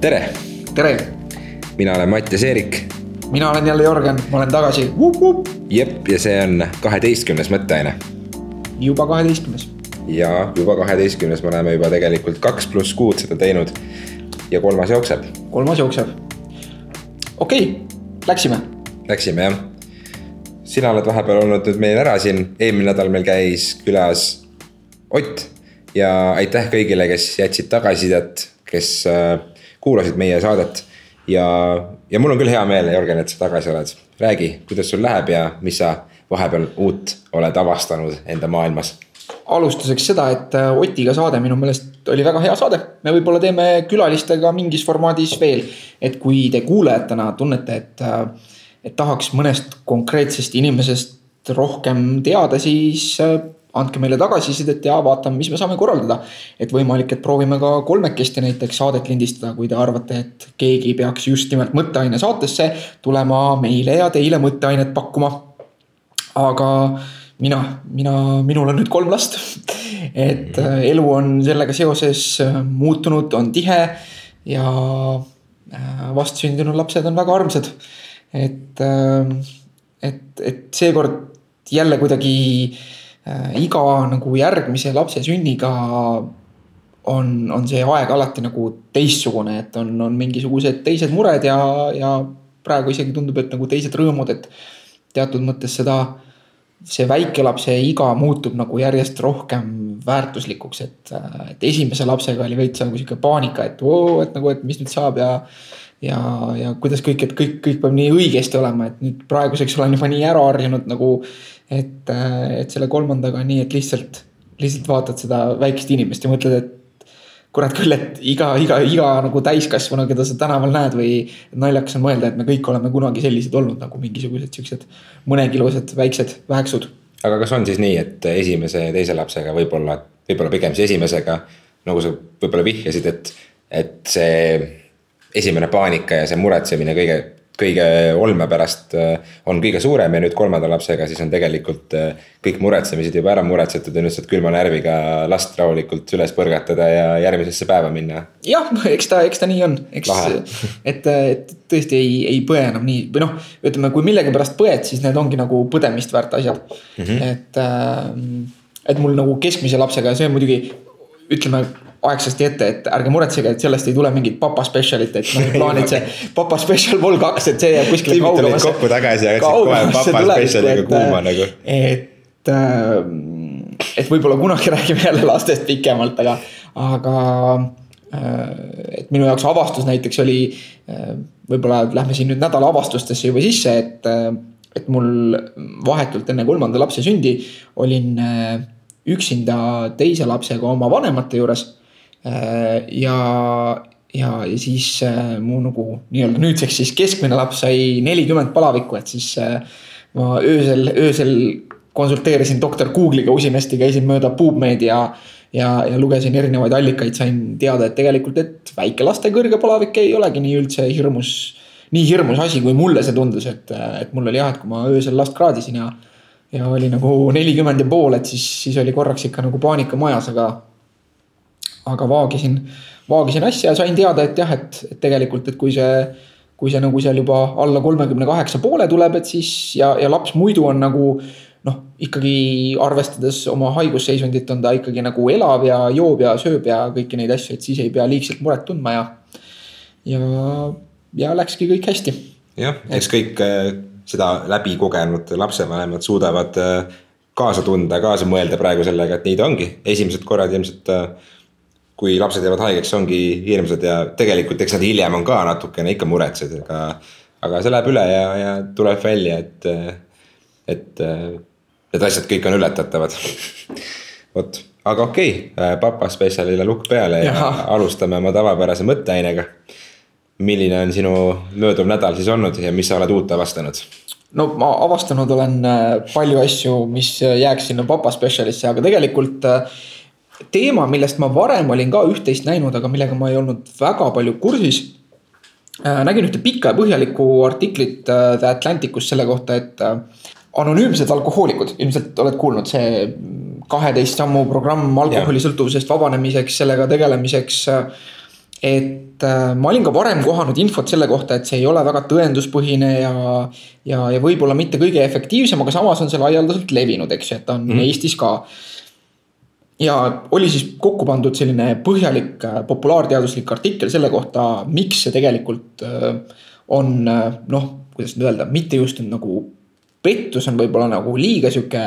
tere, tere, mina olen Mattias Eerik. mina olen jälle Jörgen, ma olen tagasi. jep, ja see on kaheteistkümnes mõtteaine. juba kaheteistkümnes. ja juba kaheteistkümnes, me oleme juba tegelikult kaks pluss kuud seda teinud. ja kolmas jookseb. kolmas jookseb. okei okay,, läksime. Läksime jah. sina oled vahepeal olnud nüüd meil ära siin, eelmine nädal meil käis külas Ott ja aitäh kõigile, kes jätsid tagasisidet, kes äh, kuulasid meie saadet. ja, ja mul on küll hea meel, Jörgen, et sa tagasi oled. räägi, kuidas sul läheb ja mis sa vahepeal uut oled avastanud enda maailmas? alustuseks seda, et äh, Otiga saade minu meelest oli väga hea saade. me võib-olla teeme külalistega mingis formaadis veel. et kui te kuulajatena tunnete, et, äh, et tahaks mõnest konkreetsest inimesest rohkem teada, siis andke meile tagasisidet ja vaatame, mis me saame korraldada. et võimalik, et proovime ka kolmekesti näiteks saadet lindistada, kui te arvate, et keegi peaks just nimelt mõtteaine saatesse tulema meile ja teile mõtteainet pakkuma. aga mina, mina, minul on nüüd kolm last. et äh, elu on sellega seoses äh, muutunud, on tihe ja äh, vastsündinud lapsed on väga armsad. et, et, et seekord jälle kuidagi Äh, iga nagu järgmise lapse sünniga on, on see aeg alati nagu teistsugune, et on, on mingisugused teised mured ja, ja praegu isegi tundub, et nagu teised rõõmud, et teatud mõttes seda, see väikelapse iga muutub nagu järjest rohkem väärtuslikuks, et, et esimese lapsega oli veits nagu sihuke paanika, et oo, et nagu, et mis nüüd saab ja ja, ja kuidas kõik, et kõik, kõik peab nii õigesti olema, et nüüd praeguseks olen juba nii ära harjunud nagu et, äh, et selle kolmandaga on nii, et lihtsalt, lihtsalt vaatad seda väikest inimest ja mõtled, et kurat küll, et iga, iga, iga nagu täiskasvanu, keda sa tänaval näed või naljakas on mõelda, et me kõik oleme kunagi sellised olnud nagu mingisugused siuksed mõnekilused väiksed väheksud. aga kas on siis nii, et esimese ja teise lapsega võib-olla, võib-olla pigem siis esimesega, nagu sa võib-olla vihjasid, et, et see esimene paanika ja see muretsemine kõige kõige olme pärast äh, on kõige suurem ja nüüd kolmanda lapsega siis on tegelikult äh, kõik muretsemised juba ära muretsetud ja nüüd saad külma närviga last rahulikult üles põrgatada ja järgmisesse päeva minna. jah, eks ta, eks ta nii on, eks, et, et tõesti ei, ei põe enam nii või noh, ütleme, kui millegipärast põed, siis need ongi nagu põdemist väärt asjad mm. -hmm. et, äh, et mul nagu keskmise lapsega, see on muidugi ütleme aegsasti ette, et ärge muretsege, et sellest ei tule mingit papa special'it, et noh, plaanid see papa special vol kaks, et see jääb kuskile kaugemasse. kokku tagasi ja läksid kohe papa special'iga kuuma nagu. et, et võib-olla kunagi räägime jälle lastest pikemalt, aga, aga et minu jaoks avastus näiteks oli, võib-olla lähme siin nüüd nädala avastustesse juba sisse, et, et mul vahetult enne kolmanda lapse sündi olin üksinda teise lapsega oma vanemate juures Äh, ja, ja, ja siis äh, mu nagu nii-öelda nüüdseks siis keskmine laps sai nelikümmend palavikku, et siis äh, ma öösel, öösel konsulteerisin doktor Google'iga usinasti, käisin mööda PubMed ja, ja, ja lugesin erinevaid allikaid, sain teada, et tegelikult, et väikelaste kõrge palavik ei olegi nii üldse hirmus, nii hirmus asi, kui mulle see tundus, et, et mul oli jah, et kui ma öösel last kraadisin ja, ja oli nagu nelikümmend ja pool, et siis, siis oli korraks ikka nagu paanika majas, aga aga vaagisin, vaagisin asja ja sain teada, et jah, et, et tegelikult, et kui see, kui see nagu seal juba alla kolmekümne kaheksa poole tuleb, et siis ja, ja laps muidu on nagu noh, ikkagi arvestades oma haigusseisundit, on ta ikkagi nagu elav ja joob ja sööb ja kõiki neid asju, et siis ei pea liigselt muret tundma ja. ja, ja läkski kõik hästi. jah, eks kõik äh, seda läbi kogenud lapsevanemad suudavad äh, kaasa tunda, kaasa mõelda praegu sellega, et nii ta ongi, esimesed korrad ilmselt äh, kui lapsed jäävad haigeks, ongi hirmsad ja tegelikult eks nad hiljem on ka natukene ikka muretsed, aga. aga see läheb üle ja, ja tuleb välja, et, et need asjad kõik on ületatavad vot, aga okei okay,, papa spetsialile lukk peale ja, ja alustame oma tavapärase mõtteainega. milline on sinu mööduv nädal siis olnud ja mis sa oled uut avastanud? no ma avastanud olen äh, palju asju, mis jääks sinna papa spetsialisse, aga tegelikult äh, teema, millest ma varem olin ka üht-teist näinud, aga millega ma ei olnud väga palju kursis. Äh, nägin ühte pikka ja põhjalikku artiklit äh, The Atlanticus selle kohta, et äh, anonüümsed alkohoolikud, ilmselt oled kuulnud, see kaheteist sammu programm alkoholisõltuvusest vabanemiseks, sellega tegelemiseks. et ma olin ka varem kohanud infot selle kohta, et see ei ole väga tõenduspõhine ja. ja, ja võib-olla mitte kõige efektiivsem, aga samas on see laialdaselt levinud, eks ju, et ta on mm -hmm. Eestis ka. Ja oli siis kokku pandud selline põhjalik äh, populaarteaduslik artikkel selle kohta, miks see tegelikult äh, on noh, kuidas nüüd öelda, mitte just nagu pettus on võib-olla nagu liiga sihuke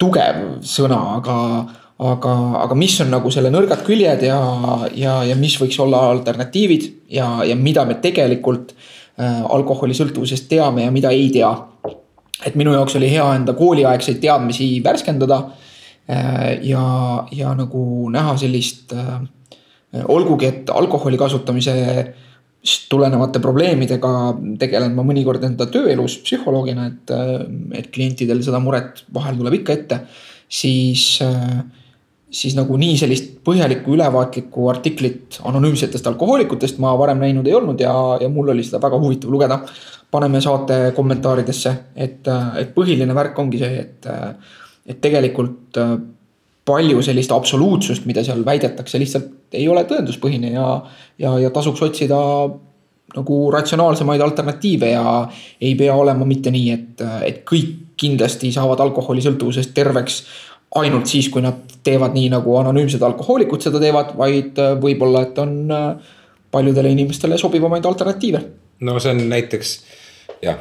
tugev sõna, aga aga, aga mis on nagu selle nõrgad küljed ja, ja, ja mis võiks olla alternatiivid ja, ja mida me tegelikult äh, alkoholisõltuvusest teame ja mida ei tea. et minu jaoks oli hea enda kooliaegseid teadmisi värskendada äh,. Ja, ja nagu näha sellist äh,, olgugi et alkoholi kasutamise tulenevate probleemidega tegelen ma mõnikord enda tööelus psühholoogina, et, äh, et klientidel seda muret vahel tuleb ikka ette, siis äh, siis nagu nii sellist põhjalikku ülevaatlikku artiklit anonüümsetest alkohoolikutest ma varem näinud ei olnud ja, ja mul oli seda väga huvitav lugeda. paneme saate kommentaaridesse, et, et põhiline värk ongi see, et, et tegelikult palju sellist absoluutsust, mida seal väidetakse, lihtsalt ei ole tõenduspõhine ja, ja, ja tasuks otsida nagu ratsionaalsemaid alternatiive ja ei pea olema mitte nii, et, et kõik kindlasti saavad alkoholisõltuvusest terveks ainult siis, kui nad teevad nii, nagu anonüümsed alkohoolikud seda teevad, vaid äh, võib-olla, et on äh, paljudele inimestele sobivamaid alternatiive. no see on näiteks jah,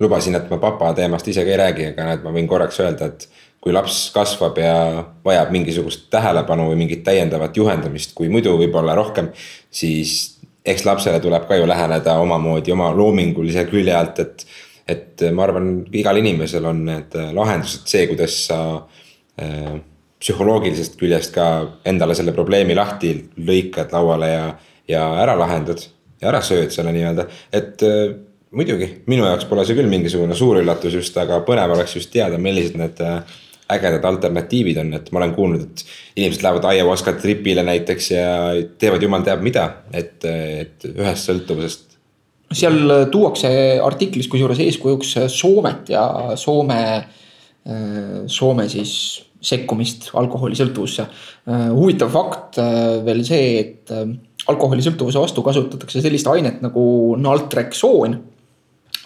lubasin, et ma papa teemast ise ka ei räägi, aga näed, ma võin korraks öelda, et kui laps kasvab ja vajab mingisugust tähelepanu või mingit täiendavat juhendamist, kui muidu võib-olla rohkem, siis eks lapsele tuleb ka ju läheneda omamoodi oma loomingulise külje alt, et. et ma arvan, igal inimesel on need lahendused, see, kuidas sa Äh, psühholoogilisest küljest ka endale selle probleemi lahti lõikad lauale ja, ja ära lahendad ja ära sööd selle nii-öelda, et äh, muidugi, minu jaoks pole see küll mingisugune suur üllatus just, aga põnev oleks just teada, millised need äh, ägedad alternatiivid on, et ma olen kuulnud, et inimesed lähevad ayahuasca tripile näiteks ja teevad jumal teab mida, et, et ühest sõltuvusest. seal tuuakse artiklis kusjuures eeskujuks Soomet ja Soome Soome siis sekkumist alkoholisõltuvusse. Huvitav fakt veel see, et alkoholisõltuvuse vastu kasutatakse sellist ainet nagu naltreksoon.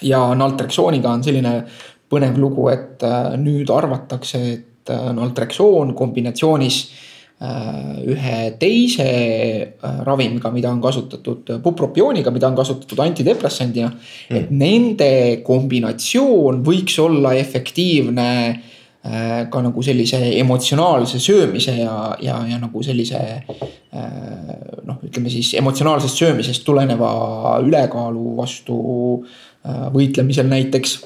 ja naltreksooniga on selline põnev lugu, et nüüd arvatakse, et naltreksoon kombinatsioonis Äh, ühe teise äh, ravimiga, mida on kasutatud, pupropiooniga, mida on kasutatud antidepressandina. Mm.. et nende kombinatsioon võiks olla efektiivne äh, ka nagu sellise emotsionaalse söömise ja, ja, ja nagu sellise noh, ütleme siis emotsionaalsest söömisest tuleneva ülekaalu vastu võitlemisel näiteks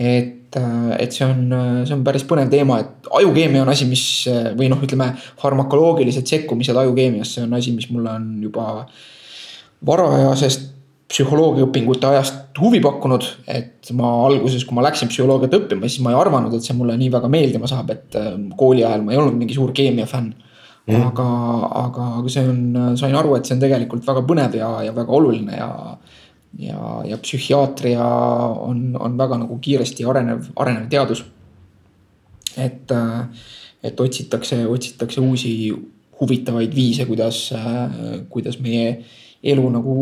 et, äh, et see on, äh, see on päris põnev teema, et ajukeemia on asi, mis äh, või noh, ütleme farmakoloogilised sekkumised ajukeemiasse on asi, mis mulle on juba varajasest psühholoogiaõpingute ajast huvi pakkunud, et ma alguses, kui ma läksin psühholoogiat õppima, siis ma ei arvanud, et see mulle nii väga meeldima saab, et kooli ajal ma ei olnud mingi suur keemia fänn. Mm.. aga, aga, aga see on, sain aru, et see on tegelikult väga põnev ja, ja väga oluline ja ja, ja psühhiaatria on, on väga nagu kiiresti arenev, arenev teadus. et, et otsitakse, otsitakse uusi huvitavaid viise, kuidas, kuidas meie elu nagu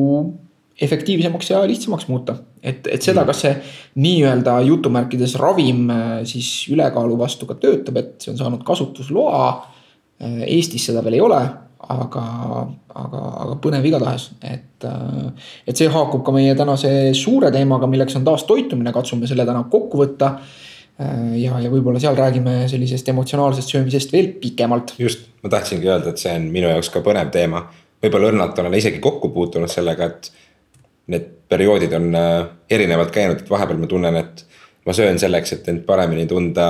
efektiivsemaks ja lihtsamaks muuta. et, et seda, kas see nii-öelda jutumärkides ravim siis ülekaalu vastu ka töötab, et see on saanud kasutusloa. Eestis seda veel ei ole aga, aga, aga põnev igatahes, et, et see haakub ka meie tänase suure teemaga, milleks on taas toitumine, katsume selle täna kokku võtta. ja, ja võib-olla seal räägime sellisest emotsionaalsest söömisest veel pikemalt. just, ma tahtsingi öelda, et see on minu jaoks ka põnev teema. võib-olla õrnalt olen isegi kokku puutunud sellega, et need perioodid on äh, erinevalt käinud, et vahepeal ma tunnen, et ma söön selleks, et end paremini tunda,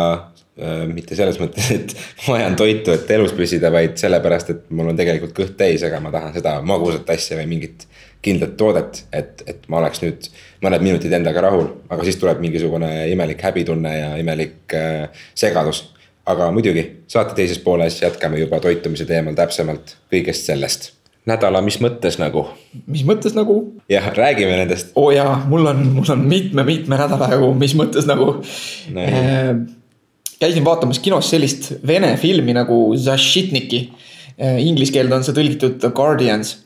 mitte selles mõttes, et ma vajan toitu, et elus püsida, vaid sellepärast, et mul on tegelikult kõht täis, aga ma tahan seda magusat asja või mingit kindlat toodet, et, et ma oleks nüüd mõned minutid endaga rahul, aga siis tuleb mingisugune imelik häbitunne ja imelik äh, segadus. aga muidugi saate teises pooles jätkame juba toitumise teemal täpsemalt kõigest sellest nädala, mis mõttes nagu? mis mõttes nagu? jah, räägime nendest. oo oh jaa, mul on, mul on mitme-mitme nädala jagu, mis mõttes nagu no, käisin vaatamas kinos sellist vene filmi nagu Zašitniki. Äh, inglise keelde on see tõlgitud The Guardians.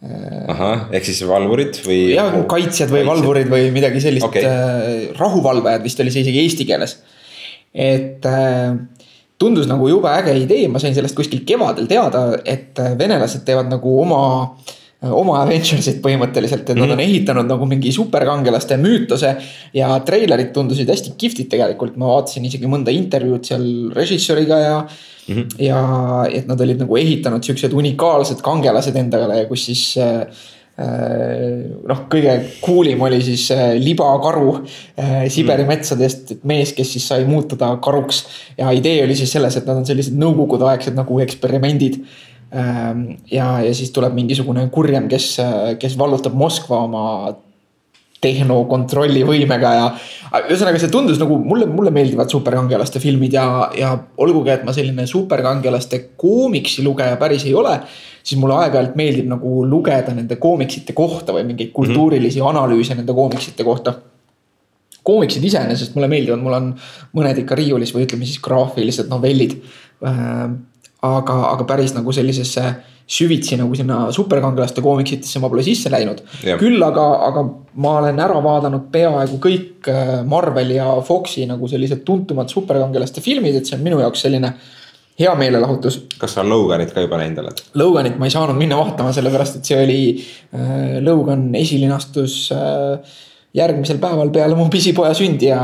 ahah, ehk siis valvurid või? jah, kaitsjad või valvurid või midagi sellist okay., rahuvalvajad vist oli see isegi eesti keeles. et äh, tundus nagu jube äge idee, ma sain sellest kuskil kevadel teada, et äh, venelased teevad nagu oma, oma Avengersit põhimõtteliselt, et mm -hmm. nad on ehitanud nagu mingi superkangelaste müütose. ja treilerid tundusid hästi kihvtid tegelikult, ma vaatasin isegi mõnda intervjuud seal režissööriga ja mm. -hmm. ja et nad olid nagu ehitanud siuksed unikaalsed kangelased endale, kus siis äh, noh, kõige cool'im oli siis äh, libakaru äh, Siberi metsadest, et mees, kes siis sai muutuda karuks. ja idee oli siis selles, et nad on sellised nõukogudeaegsed nagu eksperimendid. ja, ja siis tuleb mingisugune kurjem, kes, kes vallutab Moskva oma tehnokontrolli võimega ja ühesõnaga, see tundus nagu mulle, mulle meeldivad superkangelaste filmid ja, ja olgugi, et ma selline superkangelaste koomiksi lugeja päris ei ole, siis mulle aeg-ajalt meeldib nagu lugeda nende koomiksite kohta või mingeid kultuurilisi analüüse nende koomiksite kohta koomiksid iseenesest mulle meeldivad, mul on mõned ikka riiulis või ütleme siis graafilised novellid. aga, aga päris nagu sellisesse süvitsi nagu sinna superkangelaste koomiksitesse ma pole sisse läinud küll aga, aga ma olen ära vaadanud peaaegu kõik äh, Marveli ja Foxi nagu sellised tuntumad superkangelaste filmid, et see on minu jaoks selline hea meelelahutus kas sa Loganit ka juba näinud oled? Loganit ma ei saanud minna vaatama, sellepärast et see oli äh,, Logan esilinastus äh, järgmisel päeval peale mu pisipoja sündi ja,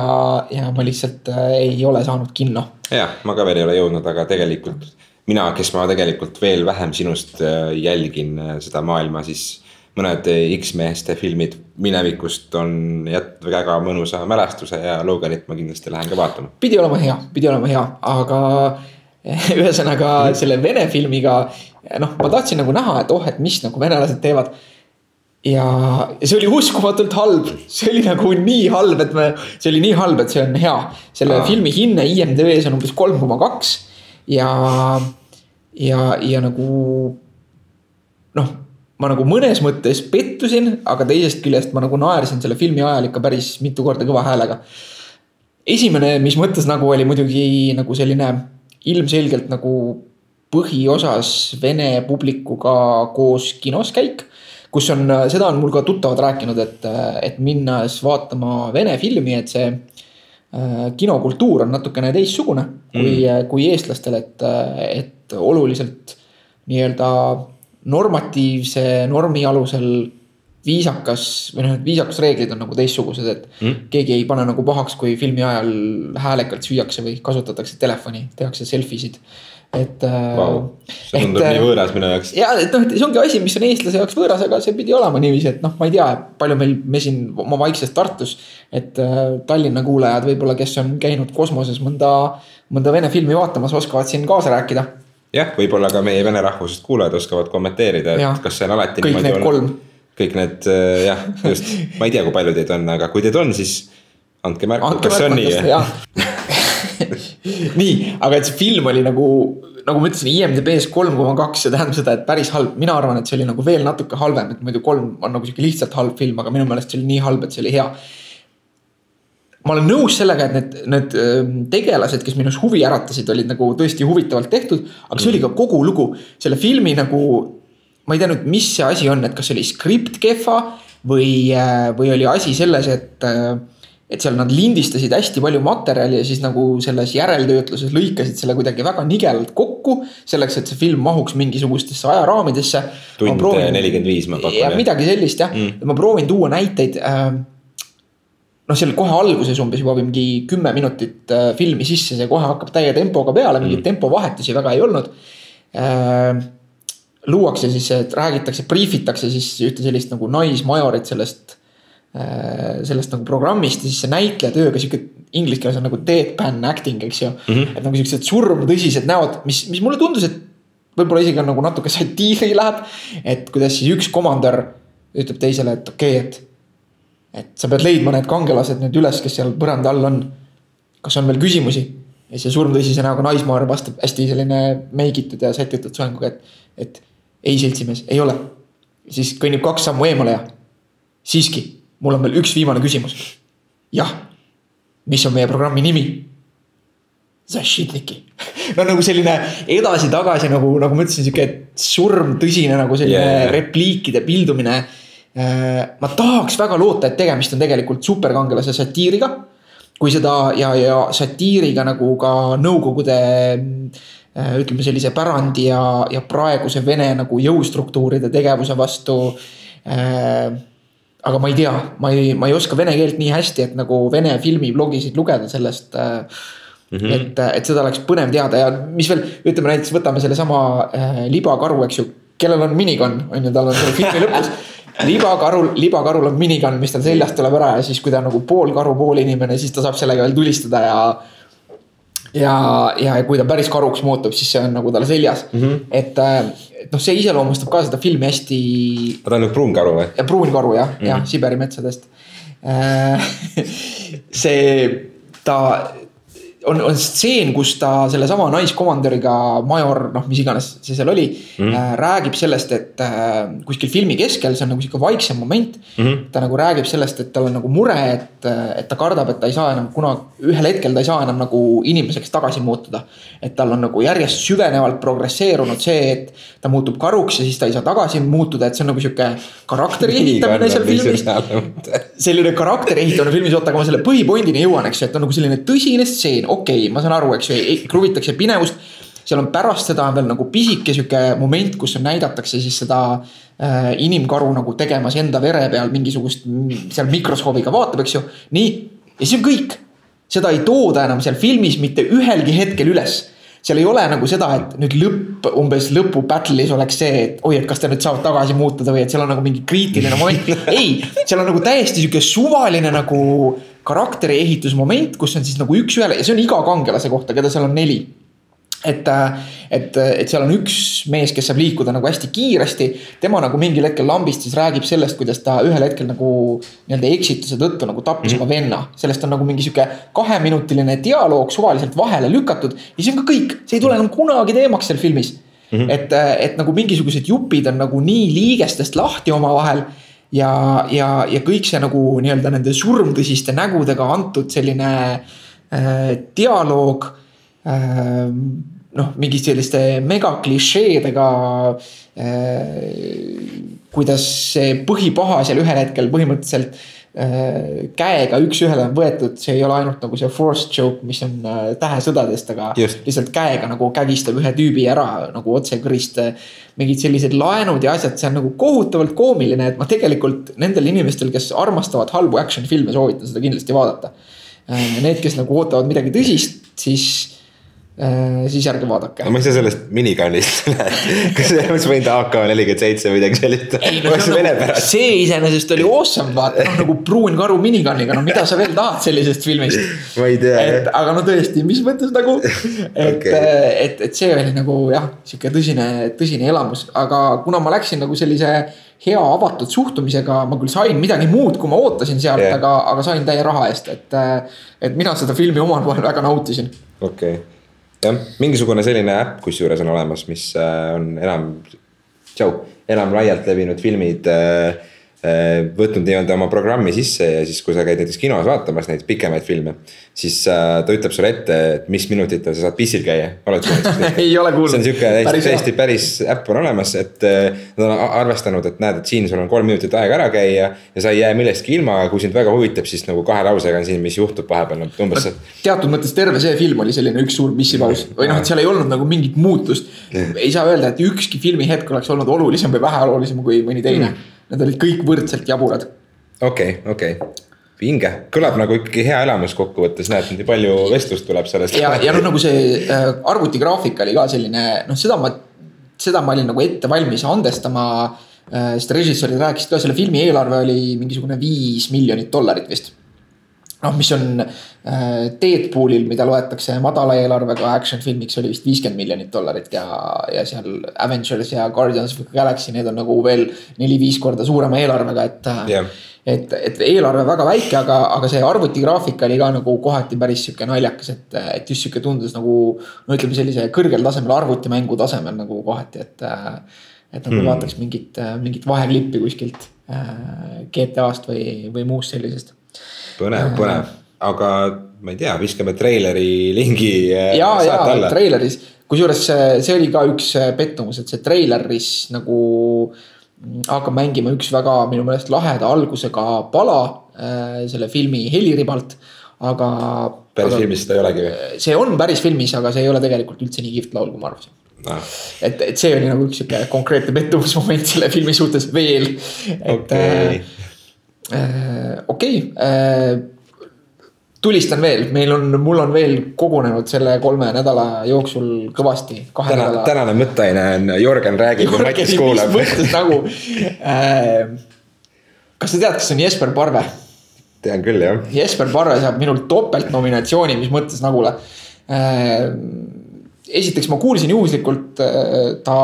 ja ma lihtsalt äh, ei ole saanud kinno. jah, ma ka veel ei ole jõudnud, aga tegelikult mina, kes ma tegelikult veel vähem sinust äh, jälgin äh, seda maailma, siis mõned äh, X-meeste filmid minevikust on jätnud väga mõnusa mälestuse ja Loganit ma kindlasti lähen ka vaatama. pidi olema hea, pidi olema hea, aga ühesõnaga selle vene filmiga noh, ma tahtsin nagu näha, et oh, et mis nagu venelased teevad. ja ja see oli uskumatult halb, see oli nagu nii halb, et me, see oli nii halb, et see on hea. selle Aa. Filmi hinne IMDB-s on umbes kolm koma kaks ja, ja, ja nagu noh, ma nagu mõnes mõttes pettusin, aga teisest küljest ma nagu naersin selle filmi ajal ikka päris mitu korda kõva häälega esimene, mis mõttes nagu oli muidugi nagu selline ilmselgelt nagu põhiosas vene publikuga koos kinos käik. kus on, seda on mul ka tuttavad rääkinud, et, et minnes vaatama vene filmi, et see kinokultuur on natukene teistsugune kui mm., kui eestlastel, et, et oluliselt nii-öelda normatiivse normi alusel viisakas või noh, need viisakusreeglid on nagu teistsugused, et mm. keegi ei pane nagu pahaks, kui filmi ajal häälekalt süüakse või kasutatakse telefoni, tehakse selfie sid. Et Vau, see tundub et, nii võõras minu jaoks. ja et noh, et see ongi asi, mis on eestlase jaoks võõras, aga see pidi olema niiviisi, et noh, ma ei tea, palju meil, me siin oma vaikses Tartus. et äh, Tallinna kuulajad võib-olla, kes on käinud kosmoses mõnda, mõnda vene filmi vaatamas, oskavad siin kaasa rääkida. jah, võib-olla ka meie vene rahvusest kuulajad oskavad kommenteerida, et kas see on alati kõik need kolm. kõik need äh, jah, just, ma ei tea, kui palju teid on, aga kui teid on, siis andke märku, kas see on nii. nii, aga et see film oli nagu, nagu ma ütlesin, IMDB-s kolm koma kaks, see tähendab seda, et päris halb, mina arvan, et see oli nagu veel natuke halvem, et muidu kolm on nagu sihuke lihtsalt halb film, aga minu meelest see oli nii halb, et see oli hea ma olen nõus sellega, et need, need öö, tegelased, kes minus huvi äratasid, olid nagu tõesti huvitavalt tehtud, aga see oli ka kogu lugu, selle filmi nagu. ma ei tea nüüd, mis see asi on, et kas oli skript kehva või, või oli asi selles, et. Et seal nad lindistasid hästi palju materjali ja siis nagu selles järeltöötluses lõikasid selle kuidagi väga nigelalt kokku. selleks, et see film mahuks mingisugustesse ajaraamidesse. tund nelikümmend viis ma pakun. ja midagi sellist jah mm., ma proovin tuua näiteid äh, noh, seal kohe alguses umbes juba mingi kümme minutit äh, filmi sisse, see kohe hakkab täie tempoga peale, mingeid mm. tempovahetusi väga ei olnud äh,. luuakse siis, et räägitakse, briifitakse siis ühte sellist nagu naismajorit sellest sellest nagu programmist ja siis see näitleja tööga sihuke inglise keeles on nagu deadpan acting, eks ju mm. -hmm. et nagu siuksed surmtõsised näod, mis, mis mulle tundus, et võib-olla isegi on nagu natuke satiiri läheb. et kuidas siis üks komandör ütleb teisele, et okei okay,, et et sa pead leidma need kangelased nüüd üles, kes seal põranda all on. kas on veel küsimusi? ja see surmtõsise näoga naismaar vastab hästi selline meigitud ja sätitud soenguga, et, et ei, seltsimees, ei ole. siis kõnnib kaks sammu eemale ja siiski, mul on veel üks viimane küsimus. jah, mis on meie programmi nimi? Zašitniki no nagu selline edasi-tagasi nagu, nagu ma ütlesin, sihuke surm, tõsine nagu selline yeah, repliikide pildumine. Äh, ma tahaks väga loota, et tegemist on tegelikult superkangelase satiiriga. kui seda ja, ja satiiriga nagu ka Nõukogude äh, ütleme sellise pärandi ja, ja praeguse Vene nagu jõustruktuuride tegevuse vastu äh, aga ma ei tea, ma ei, ma ei oska vene keelt nii hästi, et nagu vene filmiblogisid lugeda sellest äh,. Mm -hmm. et, et seda oleks põnev teada ja mis veel, ütleme näiteks võtame sellesama äh, libakaru, eks ju, kellel on minigun, on ju, tal on selle filmi lõpus libakarul, libakarul on minigun, mis tal seljast tuleb ära ja siis, kui ta on nagu pool karu, pool inimene, siis ta saab sellega veel tulistada ja ja, ja kui ta päris karuks muutub, siis see on nagu tal seljas mm. -hmm. et, äh, noh, see iseloomustab ka seda filmi hästi. ta on nüüd pruun karu või? pruun karu jah mm, -hmm. jah, Siberi metsadest äh, see, ta on, on stseen, kus ta sellesama naiskomandöriga, major, noh, mis iganes see seal oli mm, -hmm. äh, räägib sellest, et äh, kuskil filmi keskel, see on nagu sihuke vaiksem moment mm. -hmm. ta nagu räägib sellest, et tal on nagu mure, et, et ta kardab, et ta ei saa enam kunagi, ühel hetkel ta ei saa enam nagu inimeseks tagasi muutuda. et tal on nagu järjest süvenevalt progresseerunud see, et ta muutub karuks ja siis ta ei saa tagasi muutuda, et see on nagu sihuke karakteri ehitamine seal filmis. selline karakteri ehitamine filmis, oota, aga ma selle põhipointini jõuan, eks ju, et on nagu selline tõsine stseen okei okay,, ma saan aru, eks ju, kruvitakse pinevust. seal on pärast seda on veel nagu pisike sihuke moment, kus näidatakse siis seda äh, inimkaru nagu tegemas enda vere peal mingisugust seal mikroskoobiga vaatab, eks ju, nii. ja siis on kõik, seda ei tooda enam seal filmis mitte ühelgi hetkel üles seal ei ole nagu seda, et nüüd lõpp, umbes lõpu battle'is oleks see, et oi, et kas ta nüüd saab tagasi muutuda või et seal on nagu mingi kriitiline moment. ei, seal on nagu täiesti sihuke suvaline nagu karakteri ehitusmoment, kus on siis nagu üks-ühele ja see on iga kangelase kohta, keda seal on neli et, et, et seal on üks mees, kes saab liikuda nagu hästi kiiresti. tema nagu mingil hetkel lambist siis räägib sellest, kuidas ta ühel hetkel nagu nii-öelda eksituse tõttu nagu tappis mm -hmm. oma venna. sellest on nagu mingi sihuke kaheminutiline dialoog suvaliselt vahele lükatud ja see on ka kõik, see ei tule enam kunagi teemaks seal filmis mm. -hmm. et, et nagu mingisugused jupid on nagu nii liigestest lahti omavahel ja, ja, ja kõik see nagu nii-öelda nende surmtõsiste nägudega antud selline äh, dialoog äh,. Noh, mingi selliste megaklišeedega äh,. kuidas see põhipaha seal ühel hetkel põhimõtteliselt Äh, käega üks-ühele on võetud, see ei ole ainult nagu see force joke, mis on äh, tähesõdadest, aga Just. lihtsalt käega nagu kägistab ühe tüübi ära nagu otsekõrist. mingid sellised laenud ja asjad, see on nagu kohutavalt koomiline, et ma tegelikult nendel inimestel, kes armastavad halbu action filme, soovitan seda kindlasti vaadata. Äh, need, kes nagu ootavad midagi tõsist, siis siis ärge vaadake. ma ei saa sellest minigunist üle, kas see oleks võinud AK nelikümmend seitse või midagi sellist. No, nagu, see iseenesest oli awesome, vaata noh nagu pruun karu miniguniga, no mida sa veel tahad sellisest filmist. ma ei tea. et aga no tõesti, mis mõttes nagu, et okay., et, et see oli nagu jah, sihuke tõsine, tõsine elamus, aga kuna ma läksin nagu sellise hea avatud suhtumisega, ma küll sain midagi muud, kui ma ootasin sealt yeah., aga, aga sain täie raha eest, et. et mina seda filmi omal moel väga nautisin. okei okay jah, mingisugune selline äpp kusjuures on olemas, mis äh, on enam, tšau, enam laialt levinud filmid äh, võtnud nii-öelda oma programmi sisse ja siis, kui sa käid näiteks kinos vaatamas neid pikemaid filme. siis äh, ta ütleb sulle ette, et mis minutitel sa saad pissil käia, oled kuulnud ei ole kuulnud. see on sihuke täiesti, täiesti päris äpp on olemas, et äh, nad on arvestanud, et näed, et siin sul on kolm minutit aega ära käia. ja sa ei jää millestki ilma, kui sind väga huvitab, siis nagu kahe lausega on siin, mis juhtub vahepeal, umbes. teatud mõttes terve see film oli selline üks suur missipaus või noh, et seal ei olnud nagu mingit muutust. ei saa öelda, et ükski filmi hetk oleks olnud olulisem või vähe olulisem kui mõni teine mm Nad olid kõik võrdselt jaburad. okei okay,, okei okay vinge, kõlab nagu ikkagi hea elamus kokkuvõttes, näed, nii palju vestlust tuleb sellest. ja, ja noh, nagu see äh, arvutigraafik oli ka selline, noh, seda ma, seda ma olin nagu ette valmis andestama äh,. sest režissöörid rääkisid ka, selle filmi eelarve oli mingisugune viis miljonit dollarit vist noh, mis on äh, Deadpoolil, mida loetakse madala eelarvega action filmiks, oli vist viiskümmend miljonit dollarit ja, ja seal Avengers ja Guardians of the Galaxy, need on nagu veel neli-viis korda suurema eelarvega, et yeah.. et, et eelarve väga väike, aga, aga see arvutigraafik oli ka nagu kohati päris sihuke naljakas, et, et just sihuke tundus nagu. no ütleme sellise kõrgel tasemel arvutimängu tasemel nagu kohati, et, et nagu hmm. vaataks mingit, mingit vaheklippi kuskilt äh, GTA-st või, või muust sellisest põnev, põnev, aga ma ei tea, viskame treileri lingi äh, ja, ja treileris, kusjuures see, see oli ka üks äh, pettumus, et see treileris nagu mm, hakkab mängima üks väga minu meelest laheda algusega pala äh, selle filmi heliribalt, aga. päris filmis seda ei olegi või? see on päris filmis, aga see ei ole tegelikult üldse nii kihvt laul, kui ma arvasin. et, et see oli nagu üks sihuke konkreetne pettumusmoment selle filmi suhtes veel. et okei, äh, okei äh, tulistan veel, meil on, mul on veel kogunenud selle kolme nädala jooksul kõvasti. täna, tänane mõtteaine on Jörgen räägib ja Matis kuulab. nagu äh,. kas sa tead, kes on Jesper Parve? tean küll jah. Jesper Parve saab minult topeltnominatsiooni, mis mõttes nagule äh,. esiteks ma kuulsin juhuslikult äh, ta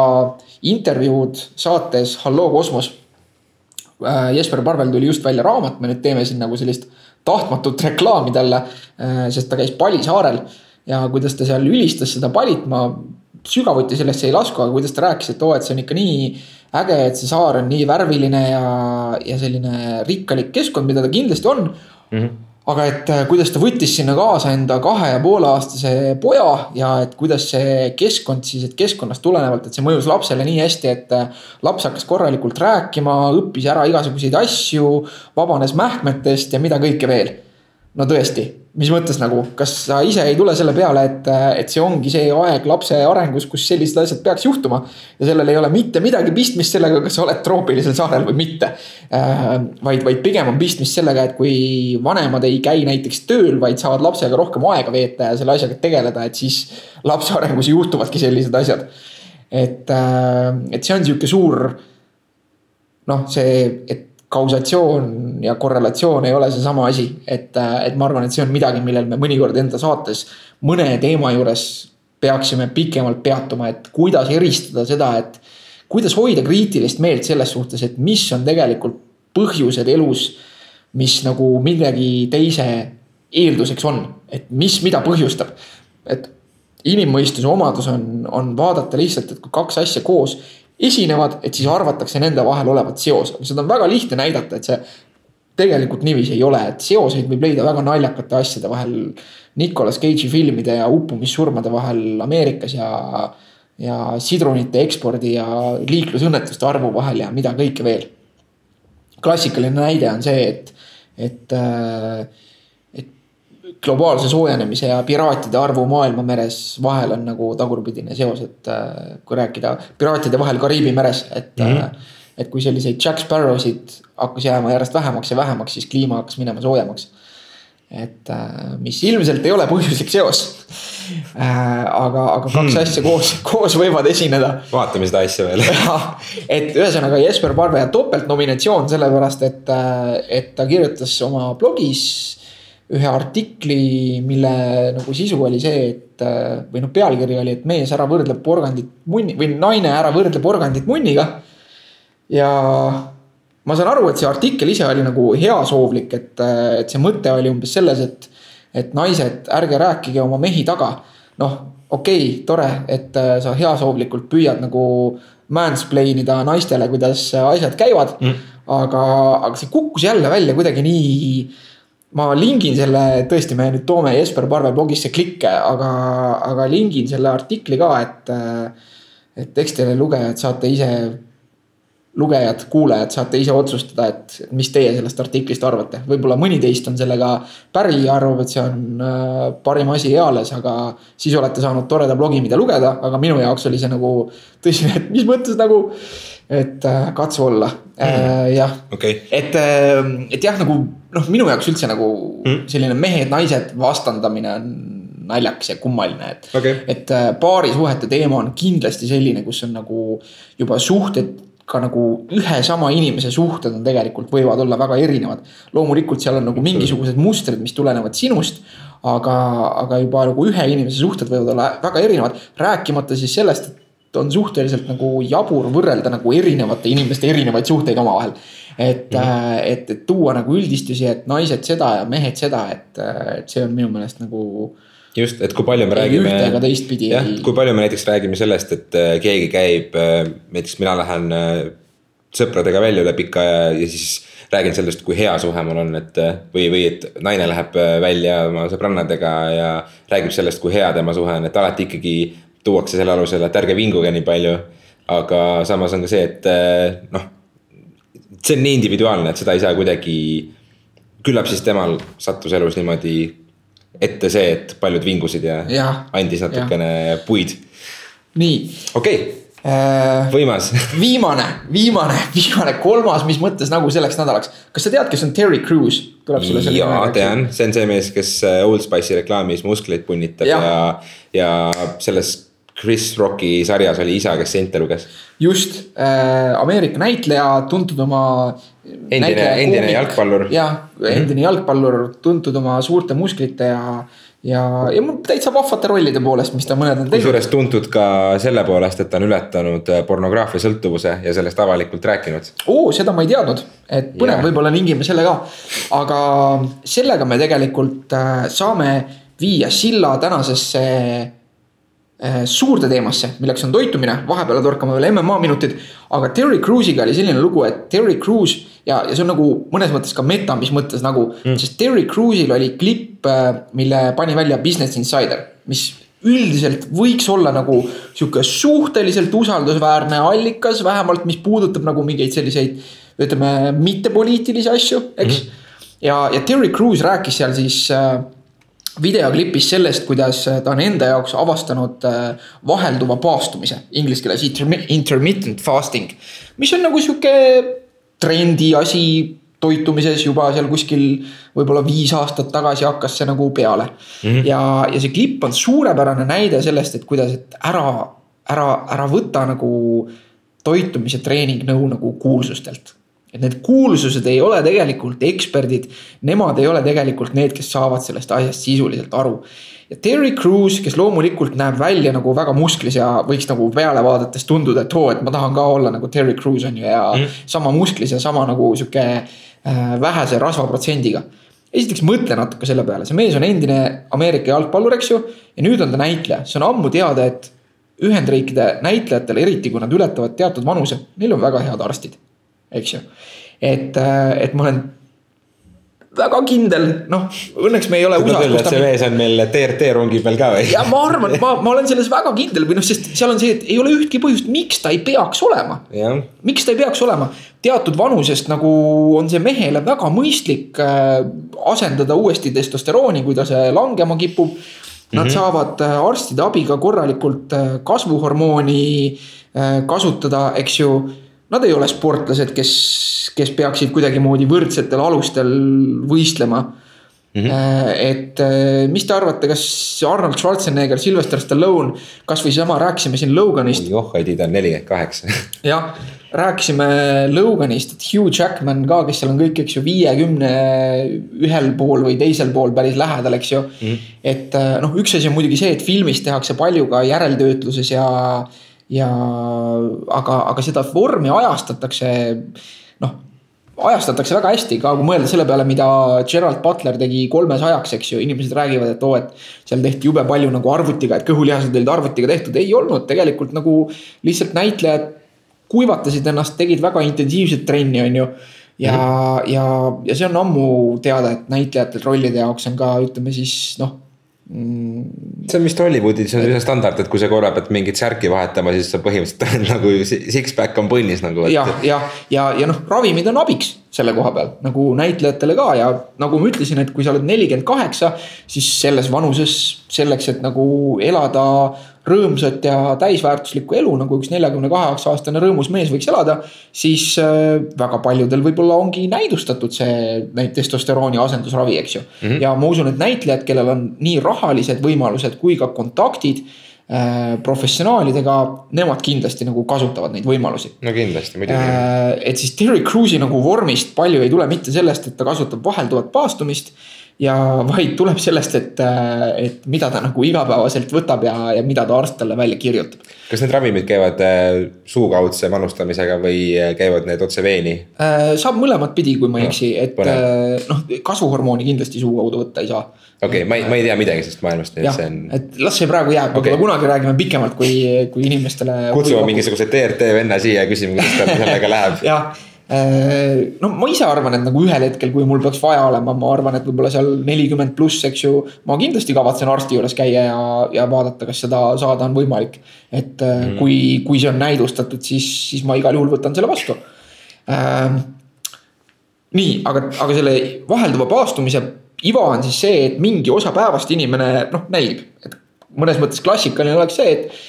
intervjuud saates Halloo kosmos äh,. Jesper Parvel tuli just välja raamat, me nüüd teeme siin nagu sellist tahtmatut reklaami talle äh,, sest ta käis Palisaarel ja kuidas ta seal ülistas seda Palit, ma sügavuti sellesse ei lasku, aga kuidas ta rääkis, et oo, et see on ikka nii äge, et see saar on nii värviline ja, ja selline rikkalik keskkond, mida ta kindlasti on mm. -hmm aga et äh, kuidas ta võttis sinna kaasa enda kahe ja poole aastase poja ja et kuidas see keskkond siis, et keskkonnast tulenevalt, et see mõjus lapsele nii hästi, et äh, laps hakkas korralikult rääkima, õppis ära igasuguseid asju, vabanes mähkmetest ja mida kõike veel. No tõesti, mis mõttes nagu, kas sa ise ei tule selle peale, et, et see ongi see aeg lapse arengus, kus sellised asjad peaks juhtuma. ja sellel ei ole mitte midagi pistmist sellega, kas sa oled troopilisel saarel või mitte. vaid, vaid pigem on pistmist sellega, et kui vanemad ei käi näiteks tööl, vaid saavad lapsega rohkem aega veeta ja selle asjaga tegeleda, et siis lapse arengus juhtuvadki sellised asjad. et, et see on sihuke suur noh, see, et kausatsioon ja korrelatsioon ei ole seesama asi, et, et ma arvan, et see on midagi, millel me mõnikord enda saates mõne teema juures peaksime pikemalt peatuma, et kuidas eristada seda, et kuidas hoida kriitilist meelt selles suhtes, et mis on tegelikult põhjused elus, mis nagu millegi teise eelduseks on, et mis, mida põhjustab. et inimmõistuse omadus on, on vaadata lihtsalt, et kui kaks asja koos esinevad, et siis arvatakse nende vahel olevat seos, aga seda on väga lihtne näidata, et see tegelikult niiviisi ei ole, et seoseid võib leida väga naljakate asjade vahel. Nicolas Cage'i filmide ja uppumissurmade vahel Ameerikas ja, ja sidrunite ekspordi ja liiklusõnnetuste arvu vahel ja mida kõike veel. klassikaline näide on see, et, et, et globaalse soojenemise ja piraatide arvu maailmameres vahel on nagu tagurpidine seos, et äh, kui rääkida piraatide vahel Kariibi meres, et mm. -hmm. et kui selliseid Jack Sparrowsid hakkas jääma järjest vähemaks ja vähemaks, siis kliima hakkas minema soojemaks. et äh, mis ilmselt ei ole põhjuslik seos aga, aga kaks hmm. asja koos, koos võivad esineda vaatame seda asja veel. et ühesõnaga Jesper Parve topeltnominatsioon sellepärast, et, et ta kirjutas oma blogis ühe artikli, mille nagu sisu oli see, et või noh, pealkiri oli, et mees ära võrdleb porgandit munni või naine ära võrdleb porgandit munniga. ja ma saan aru, et see artikkel ise oli nagu heasoovlik, et, et see mõte oli umbes selles, et, et naised, ärge rääkige oma mehi taga. noh, okei okay,, tore, et äh, sa heasoovlikult püüad nagu mansplain ida naistele, kuidas asjad käivad mm.. aga, aga see kukkus jälle välja kuidagi nii ma lingin selle, tõesti, me nüüd toome Jesper Parve blogisse klikke, aga, aga lingin selle artikli ka, et. et eks teile lugejad saate ise, lugejad, kuulajad saate ise otsustada, et mis teie sellest artiklist arvate. võib-olla mõni teist on sellega päri ja arvab, et see on äh, parim asi eales, aga siis olete saanud toreda blogi, mida lugeda, aga minu jaoks oli see nagu tõsine, et mis mõttes nagu, et äh, katsu olla äh,, jah okei, et, et jah, nagu noh, minu jaoks üldse nagu mm. selline mehed-naised vastandamine on naljakas ja kummaline, et okei, et äh, paarisuhete teema on kindlasti selline, kus on nagu juba suhted ka nagu ühe sama inimese suhted on tegelikult võivad olla väga erinevad. loomulikult seal on nagu mingisugused mustrid, mis tulenevad sinust. aga, aga juba nagu ühe inimese suhted võivad olla väga erinevad, rääkimata siis sellest, et on suhteliselt nagu jabur võrrelda nagu erinevate inimeste erinevaid suhteid omavahel. et mm, -hmm. et, et tuua nagu üldistusi, et naised seda ja mehed seda, et, et see on minu meelest nagu just, et kui palju me räägime. ühte ega teistpidi jah kui palju me näiteks räägime sellest, et äh, keegi käib, näiteks mina lähen äh, sõpradega välja üle pika aja ja siis räägin sellest, kui hea suhe mul on, et või, või et naine läheb välja oma sõbrannadega ja räägib sellest, kui hea tema suhe on, et alati ikkagi tuuakse selle alusel, et ärge vinguge nii palju. aga samas on ka see, et noh, see on nii individuaalne, et seda ei saa kuidagi. küllap siis temal sattus elus niimoodi ette see, et paljud vingusid ja, ja andis natukene ja. puid. nii. okei okay äh,. võimas viimane, viimane, viimane, kolmas, mis mõttes nagu selleks nädalaks. kas sa tead, kes on Terry Crews? tuleb sulle selle nime? jaa, tean, see on see mees, kes äh, Old Spice'i reklaamis muskleid punnitab ja, ja, ja selles Chris Rocki sarjas oli isa, kes sente luges. just äh,, Ameerika näitleja, tuntud oma. endine, endine jalgpallur. jah, endine mm -hmm. jalgpallur, tuntud oma suurte musklite ja ja, ja täitsa vahvate rollide poolest, mis ta mõned on teinud. kusjuures tuntud ka selle poolest, et ta on ületanud äh, pornograafia sõltuvuse ja sellest avalikult rääkinud. oo, seda ma ei teadnud, et põnev, võib-olla lingime selle ka. aga sellega me tegelikult äh, saame viia silla tänasesse suurde teemasse, milleks on toitumine, vahepeale torkame veel MMA minutid. aga Terry Crews'iga oli selline lugu, et Terry Crews ja, ja see on nagu mõnes mõttes ka meta, mis mõttes nagu mm., sest Terry Crews'il oli klipp, äh, mille pani välja Business Insider, mis üldiselt võiks olla nagu sihuke suhteliselt usaldusväärne allikas, vähemalt mis puudutab nagu mingeid selliseid, ütleme, mittepoliitilisi asju, eks mm. -hmm. ja, ja Terry Crews rääkis seal siis äh, videoklipis sellest, kuidas ta on enda jaoks avastanud äh, vahelduva paastumise, inglise keeles intermittent fasting. mis on nagu sihuke trendi asi toitumises juba seal kuskil võib-olla viis aastat tagasi hakkas see nagu peale mm. -hmm. ja, ja see klipp on suurepärane näide sellest, et kuidas, et ära, ära, ära võta nagu toitumise treeningnõu nagu kuulsustelt. Et need kuulsused ei ole tegelikult eksperdid, nemad ei ole tegelikult need, kes saavad sellest asjast sisuliselt aru ja Terry Crews, kes loomulikult näeb välja nagu väga musklis ja võiks nagu peale vaadates tunduda, et oo, et ma tahan ka olla nagu Terry Crews on ju ja mm. sama musklis ja sama nagu sihuke äh, vähese rasvaprotsendiga. esiteks mõtle natuke selle peale, see mees on endine Ameerika jalgpallur, eks ju, ja nüüd on ta näitleja, see on ammu teada, et Ühendriikide näitlejatel, eriti kui nad ületavad teatud vanuse, neil on väga head arstid, eks ju. et, äh, et ma olen väga kindel, noh, õnneks me ei ole USA-s. kus ta. see mees on meil TRT rongi peal ka või? ja ma arvan, ma, ma olen selles väga kindel või noh, sest seal on see, et ei ole ühtki põhjust, miks ta ei peaks olema. miks ta ei peaks olema, teatud vanusest nagu on see mehele väga mõistlik äh, asendada uuesti testosterooni, kui ta see langema kipub. Nad mm -hmm. saavad äh, arstide abiga korralikult kasvuhormooni kasutada, eks ju Nad ei ole sportlased, kes, kes peaksid kuidagimoodi võrdsetel alustel võistlema mm. -hmm. et äh, mis te arvate, kas Arnold Schwarzenegger, Sylvester Stallone, kasvõi sama rääkisime siin Loganist. joh, ei tea, ta on nelikümmend kaheksa. jah, rääkisime Loganist, et Hugh Jackman ka, kes seal on kõik, eks ju, viiekümne ühel pool või teisel pool päris lähedal, eks ju mm. -hmm. et äh, noh, üks asi on muidugi see, et filmis tehakse palju ka järeltöötluses ja ja aga, aga seda vormi ajastatakse, noh ajastatakse väga hästi ka, kui mõelda selle peale, mida Gerald Butler tegi kolmesajaks, eks ju, inimesed räägivad, et oo, et. seal tehti jube palju nagu arvutiga, et kõhulihased olid arvutiga tehtud, ei olnud tegelikult nagu lihtsalt näitlejad kuivatasid ennast, tegid väga intensiivset trenni, on ju. ja mm, -hmm. ja, ja see on ammu teada, et näitlejatel rollide jaoks on ka, ütleme siis noh. See on vist Hollywoodis on üsna standard, et kui sa korra pead mingit särki vahetama, siis sa põhimõtteliselt nagu six-pack on punnis nagu. jah, ja, ja, ja, ja noh, ravimid on abiks selle koha peal nagu näitlejatele ka ja nagu ma ütlesin, et kui sa oled nelikümmend kaheksa, siis selles vanuses selleks, et nagu elada rõõmsat ja täisväärtuslikku elu, nagu üks neljakümne kaheksa aastane rõõmus mees võiks elada. siis äh, väga paljudel võib-olla ongi näidustatud see neid testosterooni asendusravi, eks ju mm. -hmm. ja ma usun, et näitlejad, kellel on nii rahalised võimalused kui ka kontaktid professionaalidega, nemad kindlasti nagu kasutavad neid võimalusi. no kindlasti, muidugi äh,. et siis Terry Crews'i nagu vormist palju ei tule mitte sellest, et ta kasutab vahelduvat paastumist ja vaid tuleb sellest, et, et mida ta nagu igapäevaselt võtab ja, ja mida ta arst talle välja kirjutab. kas need ravimid käivad äh, suukaudse manustamisega või äh, käivad need otse veeni? Äh, saab mõlemat pidi, kui ma ei eksi, et noh, kasvuhormooni kindlasti suu kaudu võtta ei saa. okei okay,, ma ei, ma ei tea midagi sellest maailmast, nii et see on. et las see praegu jääb, võib-olla okay. kunagi räägime pikemalt, kui, kui inimestele. kutsume mingisuguse TRT venna siia ja küsime, kuidas tal sellega läheb jah no ma ise arvan, et nagu ühel hetkel, kui mul peaks vaja olema, ma arvan, et võib-olla seal nelikümmend pluss, eks ju. ma kindlasti kavatsen arsti juures käia ja, ja vaadata, kas seda saada on võimalik. et mm. kui, kui see on näidustatud, siis, siis ma igal juhul võtan selle vastu äh,. nii, aga, aga selle vahelduva paastumise iva on siis see, et mingi osa päevast inimene noh nälgib, et mõnes mõttes klassikaline oleks see, et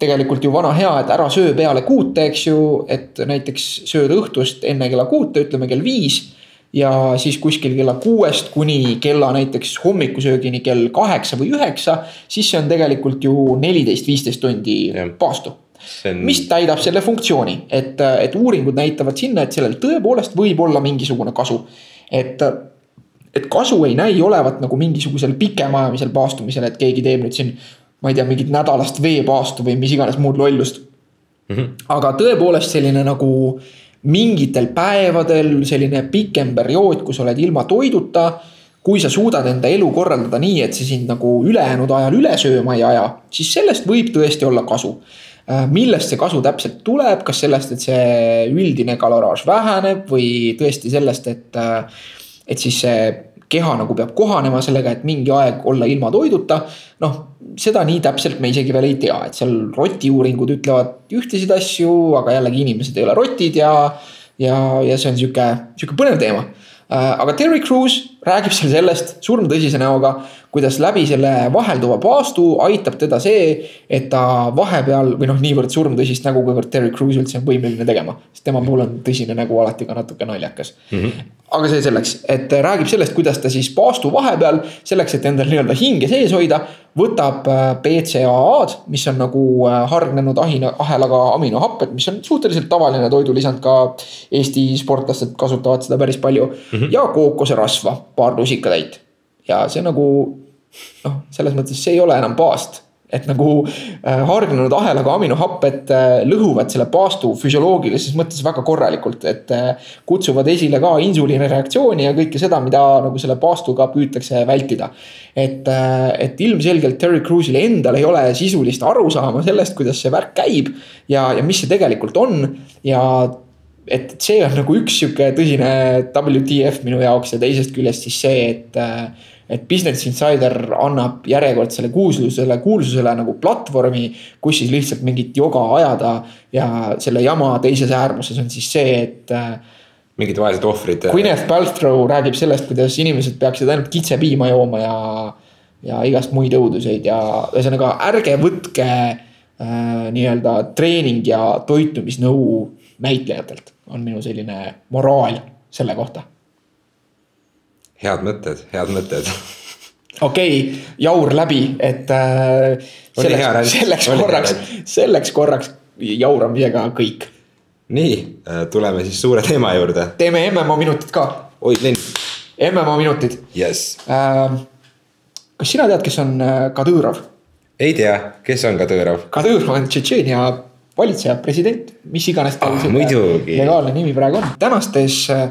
tegelikult ju vana hea, et ära söö peale kuute, eks ju, et näiteks sööd õhtust enne kella kuute, ütleme kell viis. ja siis kuskil kella kuuest kuni kella näiteks hommikusöögini kell kaheksa või üheksa, siis see on tegelikult ju neliteist, viisteist tundi paastu on... mis täidab selle funktsiooni, et, et uuringud näitavad sinna, et sellel tõepoolest võib olla mingisugune kasu. et, et kasu ei näi olevat nagu mingisugusel pikemaajalisel paastumisel, et keegi teeb nüüd siin ma ei tea, mingit nädalast veepaastu või mis iganes muud lollust mm. -hmm. aga tõepoolest selline nagu mingitel päevadel selline pikem periood, kus oled ilma toiduta. kui sa suudad enda elu korraldada nii, et see sind nagu ülejäänud ajal üle sööma ei aja, siis sellest võib tõesti olla kasu äh, millest see kasu täpselt tuleb, kas sellest, et see üldine kaloraaž väheneb või tõesti sellest, et, äh, et siis see keha nagu peab kohanema sellega, et mingi aeg olla ilma toiduta. noh, seda nii täpselt me isegi veel ei tea, et seal rotiuuringud ütlevad ühtesid asju, aga jällegi inimesed ei ole rotid ja, ja, ja see on sihuke, sihuke põnev teema. Äh, aga Terry Crews räägib seal sellest surmtõsise näoga, kuidas läbi selle vahelduva paastu aitab teda see, et ta vahepeal või noh, niivõrd surmtõsist nägu, kuivõrd Terry Crews üldse on võimeline tegema. sest tema puhul on tõsine nägu alati ka natuke naljakas mm. -hmm aga see selleks, et räägib sellest, kuidas ta siis paastu vahepeal selleks, et endal nii-öelda hinge sees hoida, võtab BCAA-d, äh, mis on nagu äh, hargnenud ahina, ahelaga aminohapped, mis on suhteliselt tavaline toidulisand, ka Eesti sportlased kasutavad seda päris palju mm. -hmm. ja kookoserasva, paar lusikatäit. ja see nagu noh, selles mõttes see ei ole enam paast et nagu äh, hargnenud ahelaga aminohapped äh, lõhuvad selle paastu füsioloogilises mõttes väga korralikult, et äh, kutsuvad esile ka insuliinireaktsiooni ja kõike seda, mida nagu selle paastuga püütakse vältida. et, et ilmselgelt Terry Crews'il endal ei ole sisulist arusaama sellest, kuidas see värk käib ja, ja mis see tegelikult on ja et see on nagu üks sihuke tõsine WTF minu jaoks ja teisest küljest siis see, et et Business Insider annab järjekordsele kuulsusele, kuulsusele nagu platvormi, kus siis lihtsalt mingit joga ajada ja selle jama teises äärmuses on siis see, et äh, mingid vaesed ohvrid. Gwyneth Paltrow räägib sellest, kuidas inimesed peaksid ainult kitsepiima jooma ja, ja igast muid õuduseid ja ühesõnaga ärge võtke äh, nii-öelda treening ja toitumisnõu näitlejatelt, on minu selline moraal selle kohta head mõtted, head mõtted. okei okay,, jaur läbi, et äh, selleks, selleks korraks, selleks korraks jauramisega kõik. nii, äh, tuleme siis suure teema juurde. teeme MMA minutid ka. oi, Linn. MMA minutid yes.. Äh, kas sina tead, kes on äh, Kadõrov? ei tea, kes on Kadõrov? Kadõrov on Tšetšeenia valitseja, president, mis iganes tal ah, legaalne nimi praegu on. tänastes äh,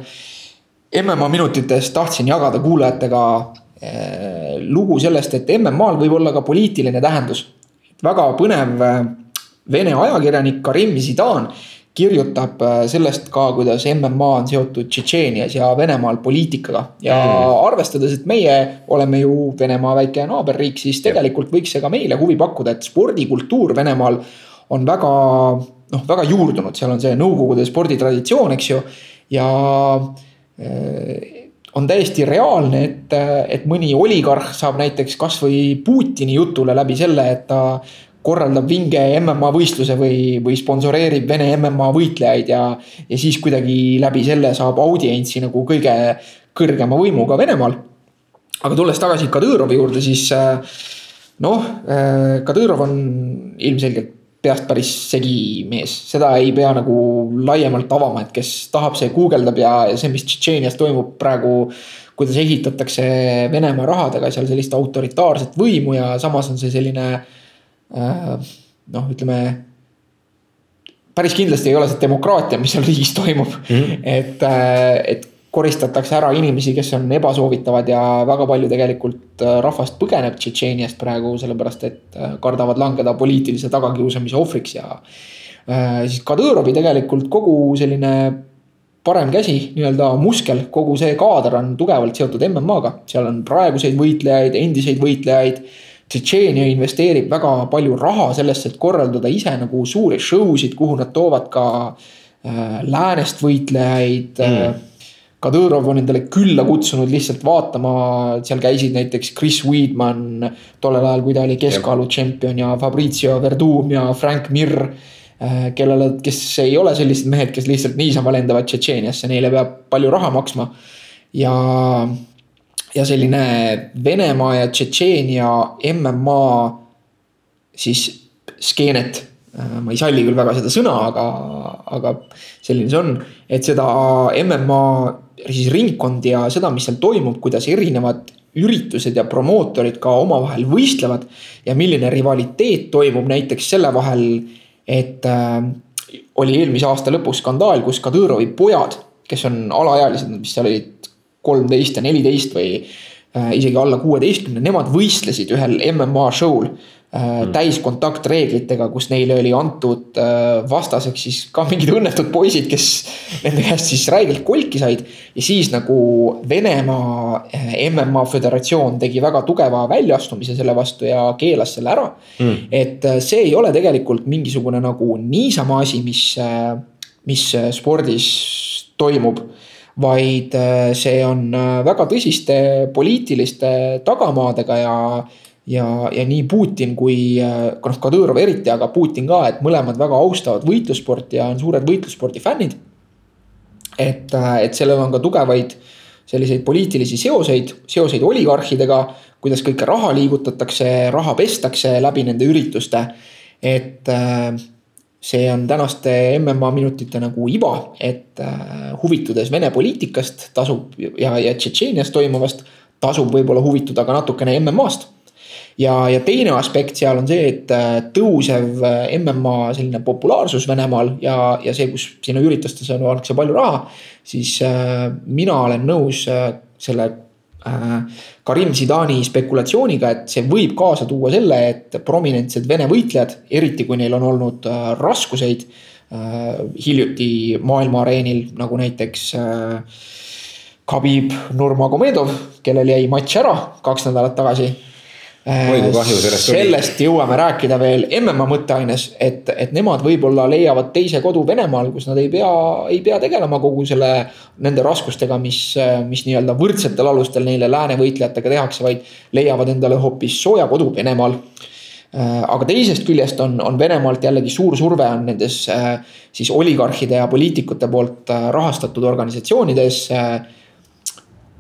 MMA minutites tahtsin jagada kuulajatega eh, lugu sellest, et MM-al võib olla ka poliitiline tähendus. väga põnev eh, Vene ajakirjanik Karim Zidan kirjutab eh, sellest ka, kuidas MMA on seotud Tšetšeenias ja Venemaal poliitikaga. ja mm. arvestades, et meie oleme ju Venemaa väike naaberriik, siis tegelikult võiks see ka meile huvi pakkuda, et spordikultuur Venemaal on väga noh, väga juurdunud, seal on see Nõukogude sporditraditsioon, eks ju. ja Äh, on täiesti reaalne, et, et mõni oligarh saab näiteks kasvõi Putini jutule läbi selle, et ta korraldab vinge MMA võistluse või, või sponsoreerib Vene MMA võitlejaid ja, ja siis kuidagi läbi selle saab audientsi nagu kõige kõrgema võimuga Venemaal. aga tulles tagasi Kadõrovi juurde, siis noh, Kadõrov on ilmselgelt peast päris segi mees, seda ei pea nagu laiemalt avama, et kes tahab, see guugeldab ja, ja see, mis Tšetšeenias toimub praegu. kuidas ehitatakse Venemaa rahadega seal sellist autoritaarset võimu ja samas on see selline äh, noh, ütleme päris kindlasti ei ole see demokraatia, mis seal riigis toimub mm. -hmm. et, äh, et koristatakse ära inimesi, kes on ebasoovitavad ja väga palju tegelikult äh, rahvast põgeneb Tšetšeeniast praegu, sellepärast et äh, kardavad langeda poliitilise tagakiusamise ohvriks ja äh, siis Kadõrovi tegelikult kogu selline parem käsi, nii-öelda muskel, kogu see kaader on tugevalt seotud MM-aga, seal on praeguseid võitlejaid, endiseid võitlejaid. Tšetšeenia investeerib väga palju raha sellesse, et korraldada ise nagu suuri show sid, kuhu nad toovad ka äh, läänest võitlejaid mm Kadõrov on endale külla kutsunud lihtsalt vaatama, seal käisid näiteks Chris Weedman tollel ajal, kui ta oli keskkaalu tšempion ja Fabrizio Verdum ja Frank Mir. Äh, kellele, kes ei ole sellised mehed, kes lihtsalt niisama lendavad Tšetšeeniasse, neile peab palju raha maksma. ja, ja selline Venemaa ja Tšetšeenia MMA siis skeenet äh, ma ei salli küll väga seda sõna, aga, aga selline see on, et seda MMA siis ringkondi ja seda, mis seal toimub, kuidas erinevad üritused ja promootorid ka omavahel võistlevad. ja milline rivaliteet toimub näiteks selle vahel, et äh, oli eelmise aasta lõpus skandaal, kus Kadõrovi pojad, kes on alaealised, mis seal olid kolmteist ja neliteist või äh, isegi alla kuueteistkümne, nemad võistlesid ühel MMA show'l mm. täiskontaktreeglitega, kus neile oli antud äh, vastaseks siis ka mingid õnnetud poisid, kes nende käest siis räigelt kolki said. ja siis nagu Venemaa äh, MMA föderatsioon tegi väga tugeva väljaastumise selle vastu ja keelas selle ära mm.. et see ei ole tegelikult mingisugune nagu niisama asi, mis, mis spordis toimub vaid see on väga tõsiste poliitiliste tagamaadega ja ja, ja nii Putin kui noh, Kadõrov eriti, aga Putin ka, et mõlemad väga austavad võitlussporti ja on suured võitlusspordi fännid. et, et sellel on ka tugevaid selliseid poliitilisi seoseid, seoseid oligarhidega, kuidas kõike raha liigutatakse, raha pestakse läbi nende ürituste. et see on tänaste MMA minutite nagu iba, et huvitudes Vene poliitikast tasub ja, ja Tšetšeenias toimuvast tasub võib-olla huvituda ka natukene MM-ast ja, ja teine aspekt seal on see, et äh, tõusev äh, MMA selline populaarsus Venemaal ja, ja see, kus sinna üritustesse pannakse palju raha. siis äh, mina olen nõus äh, selle äh, Karim Zidani spekulatsiooniga, et see võib kaasa tuua selle, et prominentsed Vene võitlejad, eriti kui neil on olnud äh, raskuseid äh, hiljuti maailma areenil, nagu näiteks äh, Khabib Nurmagomedov, kellel jäi matš ära kaks nädalat tagasi oi kui kahju sellest tuli. sellest jõuame rääkida veel MMA mõtteaines, et, et nemad võib-olla leiavad teise kodu Venemaal, kus nad ei pea, ei pea tegelema kogu selle, nende raskustega, mis, mis nii-öelda võrdsetel alustel neile lääne võitlejatega tehakse, vaid leiavad endale hoopis sooja kodu Venemaal aga teisest küljest on, on Venemaalt jällegi suur surve on nendes siis oligarhide ja poliitikute poolt rahastatud organisatsioonides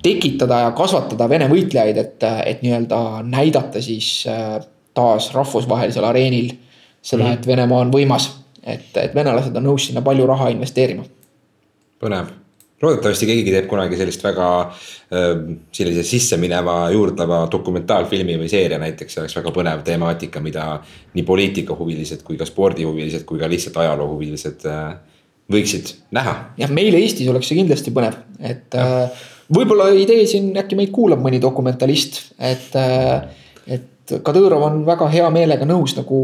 tekitada ja kasvatada Vene võitlejaid, et, et nii-öelda näidata siis äh, taas rahvusvahelisel areenil seda -hmm. et Venemaa on võimas. et, et venelased on nõus sinna palju raha investeerima. põnev, loodetavasti keegi teeb kunagi sellist väga äh, sellise sissemineva, juurdleva dokumentaalfilmi või seeria näiteks, see oleks väga põnev temaatika, mida nii poliitikahuvilised kui ka spordihuvilised kui ka lihtsalt ajaloohuvilised äh, võiksid näha. jah, meil Eestis oleks see kindlasti põnev, et ja. äh, võib-olla ei tee siin, äkki meid kuulab mõni dokumentalist, et, äh, et Kadõrov on väga hea meelega nõus nagu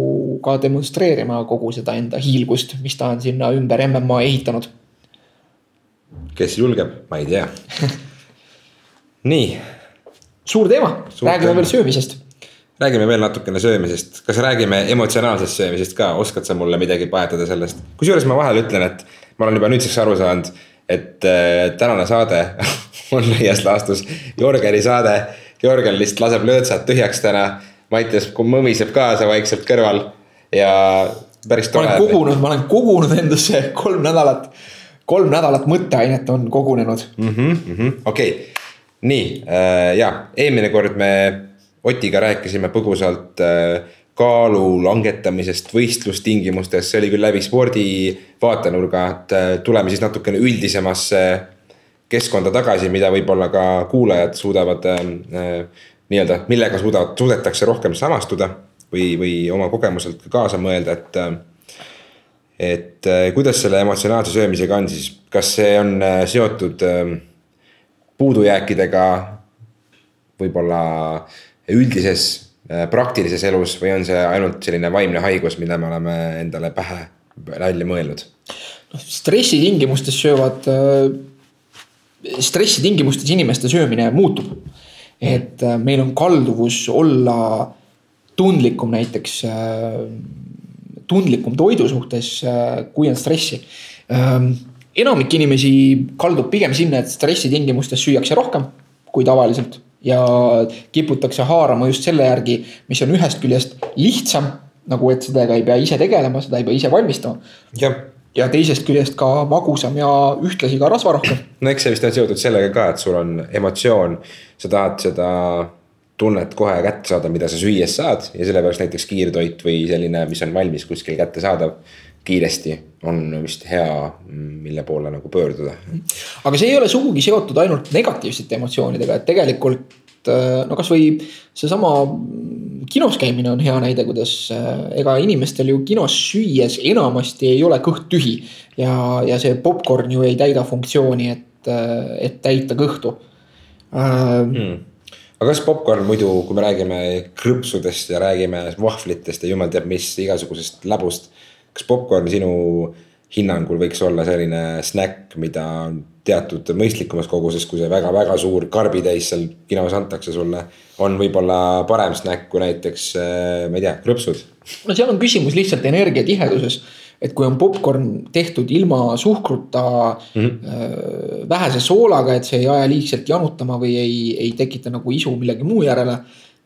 ka demonstreerima kogu seda enda hiilgust, mis ta on sinna ümber MMA ehitanud. kes julgeb, ma ei tea nii. suur teema, räägime teema. veel söömisest räägime veel natukene söömisest, kas räägime emotsionaalsest söömisest ka, oskad sa mulle midagi paetada sellest? kusjuures ma vahel ütlen, et ma olen juba nüüdseks aru saanud, et äh, tänane saade on laias laastus Jörgeni saade. Jörgen lihtsalt laseb löötsad tühjaks täna. Mattias mõmiseb kaasa vaikselt kõrval ja päris tore. ma olen kogunud, ma olen kogunud endasse kolm nädalat, kolm nädalat mõtteainet on kogunenud mm -hmm,. Mm -hmm. okei okay., nii äh, ja eelmine kord me Otiga rääkisime põgusalt äh, kaalu langetamisest võistlustingimustes, see oli küll läbi spordi vaatenurga, et äh, tuleme siis natukene üldisemasse keskkonda tagasi, mida võib-olla ka kuulajad suudavad äh, äh, nii-öelda, millega suudavad, suudetakse rohkem samastuda või, või oma kogemuselt ka kaasa mõelda, et äh, et kuidas selle emotsionaalse söömisega on siis, kas see on seotud puudujääkidega võib-olla üldises praktilises elus või on see ainult selline vaimne haigus, mida me oleme endale pähe välja mõelnud? noh, stressi tingimustes söövad, stressi tingimustes inimeste söömine muutub. et äh, meil on kalduvus olla tundlikum näiteks, äh, tundlikum toidu suhtes, äh, kui on stressi. Ähm, enamik inimesi kaldub pigem sinna, et stressi tingimustes süüakse rohkem kui tavaliselt ja kiputakse haarama just selle järgi, mis on ühest küljest lihtsam nagu, et sellega ei pea ise tegelema, seda ei pea ise valmistama. jah ja teisest küljest ka magusam ja ühtlasi ka rasvarohkem. no eks see vist on seotud sellega ka, et sul on emotsioon, sa tahad seda tunnet kohe kätte saada, mida sa süües saad ja sellepärast näiteks kiirtoit või selline, mis on valmis kuskil kättesaadav kiiresti on vist hea, mille poole nagu pöörduda. aga see ei ole sugugi seotud ainult negatiivsete emotsioonidega, et tegelikult no kasvõi seesama kinos käimine on hea näide, kuidas äh, ega inimestel ju kinos süües enamasti ei ole kõht tühi. ja, ja see popkorn ju ei täida funktsiooni, et, äh, et täita kõhtu hmm.. aga kas popkorn muidu, kui me räägime krõpsudest ja räägime vahvlitest ja jumal teab mis igasugusest läbust. Kas popkorn sinu hinnangul võiks olla selline snäkk, mida teatud mõistlikumas koguses, kui see väga-väga suur karbitäis seal kinos antakse sulle. on võib-olla parem snäkk kui näiteks, äh, ma ei tea, krõpsud. no seal on küsimus lihtsalt energiatiheduses. et kui on popkorn tehtud ilma suhkruta mm, -hmm. vähese soolaga, et see ei aja liigselt janutama või ei, ei tekita nagu isu millegi muu järele.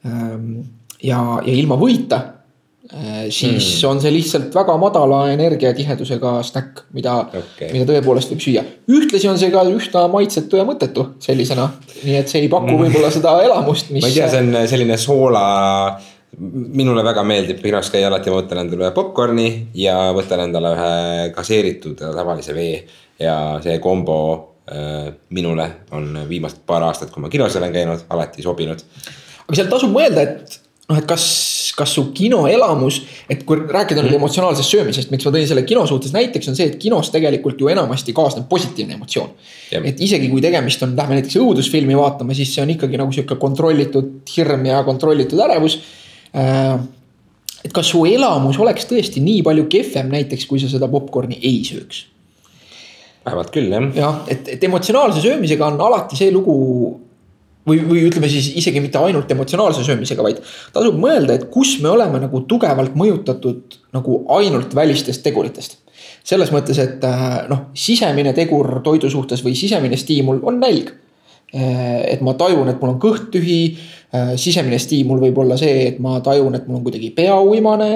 Ähm, ja, ja ilma võita siis mm. on see lihtsalt väga madala energiatihedusega snäkk, mida okay., mida tõepoolest võib süüa. ühtlasi on see ka üsna maitsetu ja mõttetu sellisena, nii et see ei paku mm. võib-olla seda elamust, mis. ma ei tea, see on selline soola minule väga meeldib kinos käia, alati ma võtan endale ühe popkorni ja võtan endale ühe gaseeritud tavalise vee. ja see kombo äh, minule on viimased paar aastat, kui ma kinos olen käinud, alati sobinud. aga seal tasub mõelda, et noh, et kas, kas su kinoelamus, et kui rääkida nüüd mm. emotsionaalsest söömisest, miks ma tõin selle kino suhtes näiteks, on see, et kinos tegelikult ju enamasti kaasneb positiivne emotsioon. et isegi kui tegemist on, lähme näiteks õudusfilmi vaatama, siis see on ikkagi nagu sihuke kontrollitud hirm ja kontrollitud ärevus. Äh, et kas su elamus oleks tõesti nii palju kehvem näiteks, kui sa seda popkorni ei sööks? vähemalt küll jah. jah, et, et emotsionaalse söömisega on alati see lugu või, või ütleme siis isegi mitte ainult emotsionaalse söömisega, vaid tasub mõelda, et kus me oleme nagu tugevalt mõjutatud nagu ainult välistest teguritest. selles mõttes, et äh, noh, sisemine tegur toidu suhtes või sisemine stiimul on nälg. Äh, et ma tajun, et mul on kõht tühi. Äh, sisemine stiimul võib olla see, et ma tajun, et mul on kuidagi pea uimane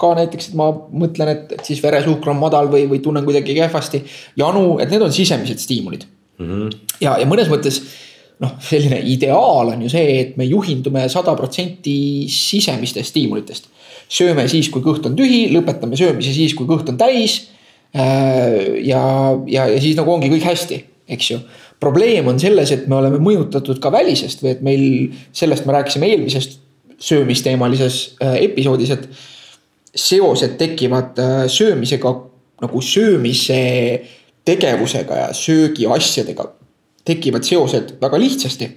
ka näiteks, et ma mõtlen, et, et siis veresuhkur on madal või, või tunnen kuidagi kehvasti. janu, et need on sisemised stiimulid mm. -hmm. ja, ja mõnes mõttes noh, selline ideaal on ju see, et me juhindume sada protsenti sisemistest stiimulitest. sööme siis, kui kõht on tühi, lõpetame söömise siis, kui kõht on täis. Äh, ja, ja, ja siis nagu ongi kõik hästi, eks ju. probleem on selles, et me oleme mõjutatud ka välisest või et meil, sellest me rääkisime eelmisest söömisteemalises äh, episoodis, et seosed tekivad äh, söömisega nagu söömise tegevusega ja söögiasjadega tekivad seosed väga lihtsasti.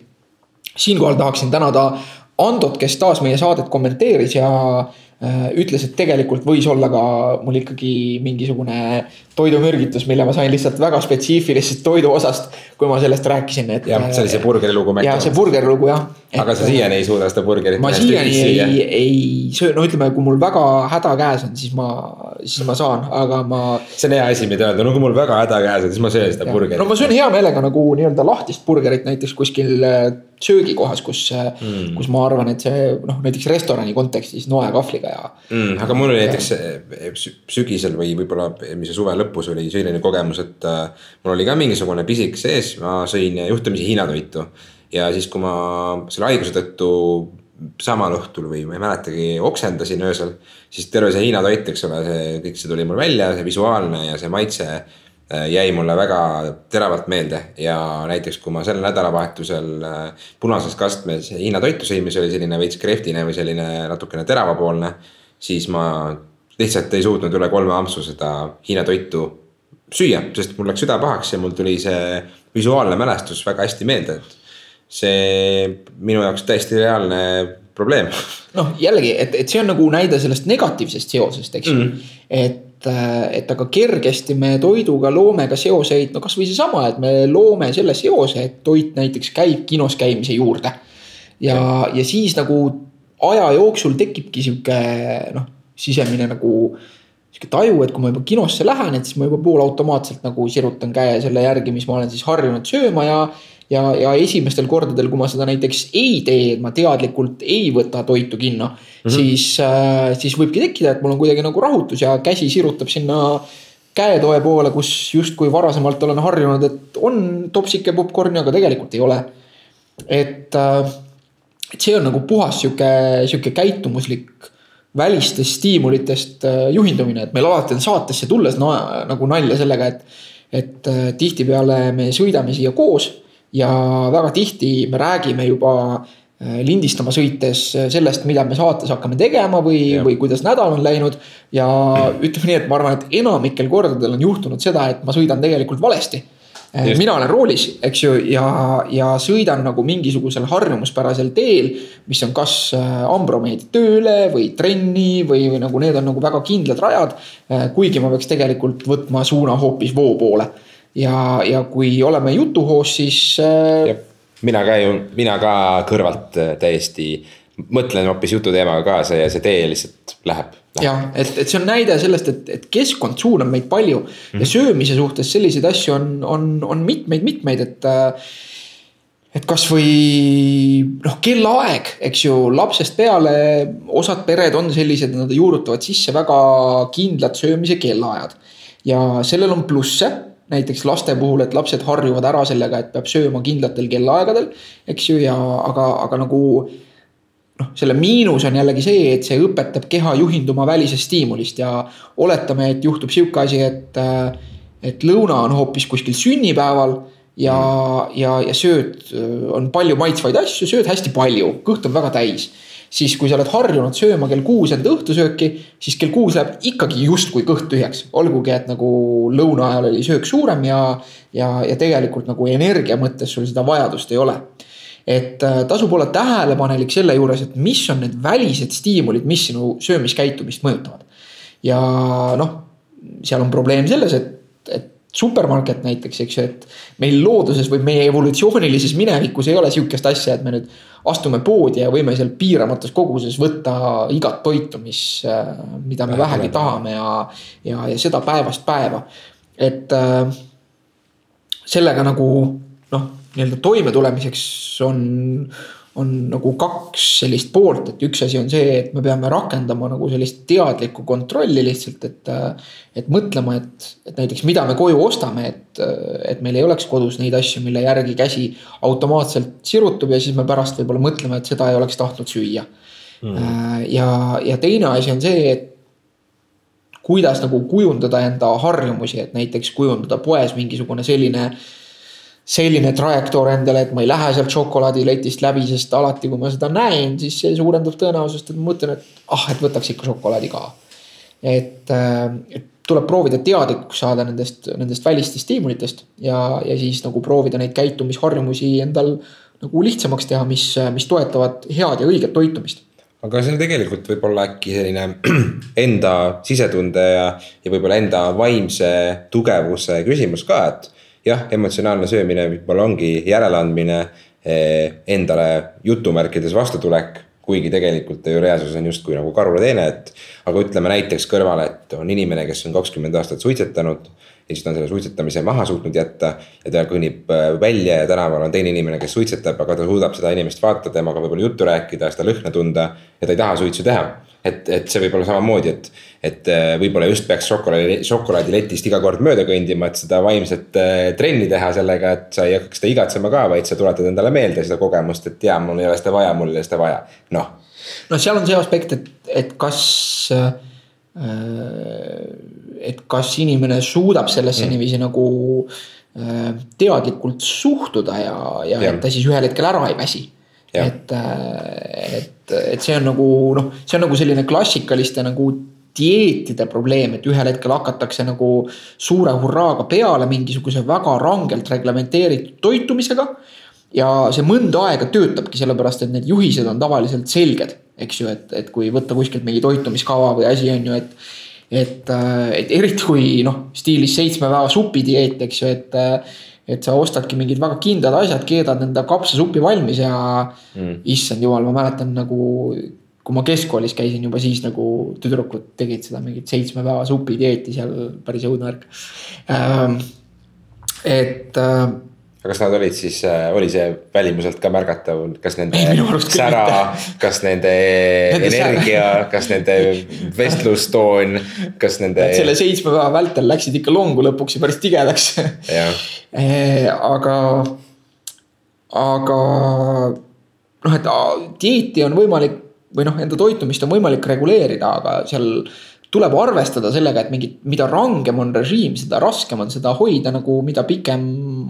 siinkohal tahaksin tänada Andot, kes taas meie saadet kommenteeris ja ütles, et tegelikult võis olla ka mul ikkagi mingisugune toidumürgitus, mille ma sain lihtsalt väga spetsiifilisest toiduosast, kui ma sellest rääkisin, et. jah, see oli see burgeri lugu. jah, see burgeri lugu jah. aga sa siiani ei suuda seda burgerit. ma siiani ei, ei söö, no ütleme, kui mul väga häda käes on, siis ma, siis ma saan, aga ma. see on hea asi, mida öelda, no kui mul väga häda käes on, siis ma söön seda burgerit. no ma söön hea meelega nagu nii-öelda lahtist burgerit näiteks kuskil äh, söögikohas, kus mm., kus ma arvan, et see noh, näiteks restorani kontekstis noe kahvliga ja mm,. aga mul oli näiteks eh, sügisel või võib-olla eelmise suve lõpus oli selline kogemus, et äh, mul oli ka mingisugune pisik sees, ma sõin juhtumisi Hiina toitu. ja siis, kui ma selle haiguse tõttu samal õhtul või ma ei mäletagi, oksendasin öösel. siis terve see Hiina toit, eks ole, see kõik see tuli mul välja, see visuaalne ja see maitse jäi mulle väga teravalt meelde ja näiteks, kui ma sel nädalavahetusel äh, punases kastmes Hiina toitu sõin, mis oli selline veits kreftine või selline natukene teravapoolne. siis ma lihtsalt ei suutnud üle kolme ampsu seda Hiina toitu süüa, sest mul läks süda pahaks ja mul tuli see visuaalne mälestus väga hästi meelde, et. see minu jaoks täiesti reaalne probleem. noh, jällegi, et, et see on nagu näide sellest negatiivsest seosest, eks ju mm., et et aga kergesti me toiduga loome ka seoseid, no kasvõi seesama, et me loome selle seose, et toit näiteks käib kinos käimise juurde. ja, ja siis nagu aja jooksul tekibki sihuke noh, sisemine nagu sihuke taju, et kui ma juba kinosse lähen, et siis ma juba poolautomaatselt nagu sirutan käe selle järgi, mis ma olen siis harjunud sööma ja ja, ja esimestel kordadel, kui ma seda näiteks ei tee, et ma teadlikult ei võta toitu kinno mm, -hmm. siis äh,, siis võibki tekkida, et mul on kuidagi nagu rahutus ja käsi sirutab sinna käetoe poole, kus justkui varasemalt olen harjunud, et on topsike popkorni, aga tegelikult ei ole. et äh,, et see on nagu puhas sihuke, sihuke käitumuslik välistest stiimulitest äh, juhindumine, et meil alati on saatesse tulles no, nagu nalja sellega, et, et äh, tihtipeale me sõidame siia koos ja väga tihti me räägime juba äh, lindistama sõites sellest, mida me saates hakkame tegema või, või kuidas nädal on läinud. ja ütleme nii, et ma arvan, et enamikel kordadel on juhtunud seda, et ma sõidan tegelikult valesti Äh, mina olen roolis, eks ju, ja, ja sõidan nagu mingisugusel harjumuspärasel teel, mis on kas äh, Ambro meeldib tööle või trenni või, või nagu need on nagu väga kindlad rajad. Äh, kuigi ma peaks tegelikult võtma suuna hoopis voo poole. Ja, ja kui oleme jutuhoos, siis. mina ka ju, mina ka kõrvalt täiesti mõtlen hoopis jututeemaga kaasa ja see tee lihtsalt läheb. jah, et, et see on näide sellest, et, et keskkond suunab meid palju mm -hmm. ja söömise suhtes selliseid asju on, on, on mitmeid-mitmeid, et et kasvõi noh, kellaaeg, eks ju, lapsest peale osad pered on sellised, nad juurutavad sisse väga kindlad söömise kellaajad. ja sellel on plusse, näiteks laste puhul, et lapsed harjuvad ära sellega, et peab sööma kindlatel kellaaegadel, eks ju, ja aga, aga nagu noh, selle miinus on jällegi see, et see õpetab keha juhinduma välisest stiimulist ja oletame, et juhtub sihuke asi, et, et lõuna on hoopis kuskil sünnipäeval ja, ja, ja sööd, on palju maitsvaid asju, sööd hästi palju, kõht on väga täis. Siis, kui sa oled harjunud sööma kell kuus enda õhtusööki, siis kell kuus läheb ikkagi justkui kõht tühjaks. olgugi, et nagu lõuna ajal oli söök suurem ja, ja, ja tegelikult nagu energia mõttes sul seda vajadust ei ole et äh, tasub olla tähelepanelik selle juures, et mis on need välised stiimulid, mis sinu söömiskäitumist mõjutavad. ja noh, seal on probleem selles, et, et supermarket näiteks, eks ju, et meil looduses või meie evolutsioonilises minevikus ei ole sihukest asja, et me nüüd astume poodi ja võime seal piiramatus koguses võtta igat toitu, mis, äh, mida me vähegi tahame ja, ja, ja seda päevast päeva. et äh, sellega nagu noh nii-öelda toimetulemiseks on, on nagu kaks sellist poolt, et üks asi on see, et me peame rakendama nagu sellist teadlikku kontrolli lihtsalt, et. et mõtlema, et, et näiteks mida me koju ostame, et, et meil ei oleks kodus neid asju, mille järgi käsi automaatselt sirutub ja siis me pärast võib-olla mõtleme, et seda ei oleks tahtnud süüa mm.. ja, ja teine asi on see, et kuidas nagu kujundada enda harjumusi, et näiteks kujundada poes mingisugune selline äh, selline trajektoor endale, et ma ei lähe sealt šokolaadiletist läbi, sest alati, kui ma seda näen, siis see suurendab tõenäosust, et ma mõtlen, et ah, et võtaks ikka šokolaadi ka. et, äh, et tuleb proovida teadlikuks saada nendest, nendest välistest stiimulitest ja, ja siis nagu proovida neid käitumisharjumusi endal nagu lihtsamaks teha, mis, mis toetavad head ja õiget toitumist aga see on tegelikult võib-olla äkki selline enda sisetunde ja, ja võib-olla enda vaimse tugevuse küsimus ka, et jah, emotsionaalne söömine võib-olla ongi järeleandmine eh, endale jutumärkides vastutulek kuigi tegelikult ju reaalsus on justkui nagu karulateene, et. aga ütleme näiteks kõrvale, et on inimene, kes on kakskümmend aastat suitsetanud. ja siis ta on selle suitsetamise maha suutnud jätta ja ta kõnnib äh, välja ja tänaval on teine inimene, kes suitsetab, aga ta suudab seda inimest vaadata, temaga võib-olla juttu rääkida, seda lõhna tunda. ja ta ei taha suitsu teha et, et see võib olla samamoodi, et, et äh, võib-olla just peaks šokolaadi, šokolaadiletist iga kord mööda kõndima, et seda vaimset äh, trenni teha sellega, et sa ei hakkaks seda igatsema ka, vaid sa tuletad endale meelde seda kogemust, et jaa, mul ei ole seda vaja, mul ei ole seda vaja, noh. no seal on see aspekt, et, et kas äh, et kas inimene suudab sellesse mm. niiviisi nagu teadlikult suhtuda ja, ja, ja et ta siis ühel hetkel ära ei väsi et, äh, et, et see on nagu noh, see on nagu selline klassikaliste nagu dieetide probleem, et ühel hetkel hakatakse nagu suure hurraaga peale mingisuguse väga rangelt reglementeeritud toitumisega. ja see mõnda aega töötabki, sellepärast et need juhised on tavaliselt selged, eks ju, et, et kui võtta kuskilt mingi toitumiskava või asi on ju, et et, et eriti kui noh, stiilis seitsme päeva supidieet, eks ju, et. Et sa ostadki mingid väga kindlad asjad, keedad enda kapsasupi valmis ja mm. issand jumal, ma mäletan nagu kui ma keskkoolis käisin juba siis nagu tüdrukud tegid seda mingit seitsme päeva supidieeti seal, päris õudne värk ähm,. et äh, aga kas nad olid siis, äh, oli see välimuselt ka märgatav, kas nende sära, kas nende, energia, kas nende vestlustoon, kas nende. selle seitsme päeva vältel läksid ikka longu lõpuks ja päris tigedaks. Eh, aga, aga noh, et dieeti on võimalik või noh, enda toitumist on võimalik reguleerida, aga seal tuleb arvestada sellega, et mingit, mida rangem on režiim, seda raskem on seda hoida nagu, mida pikem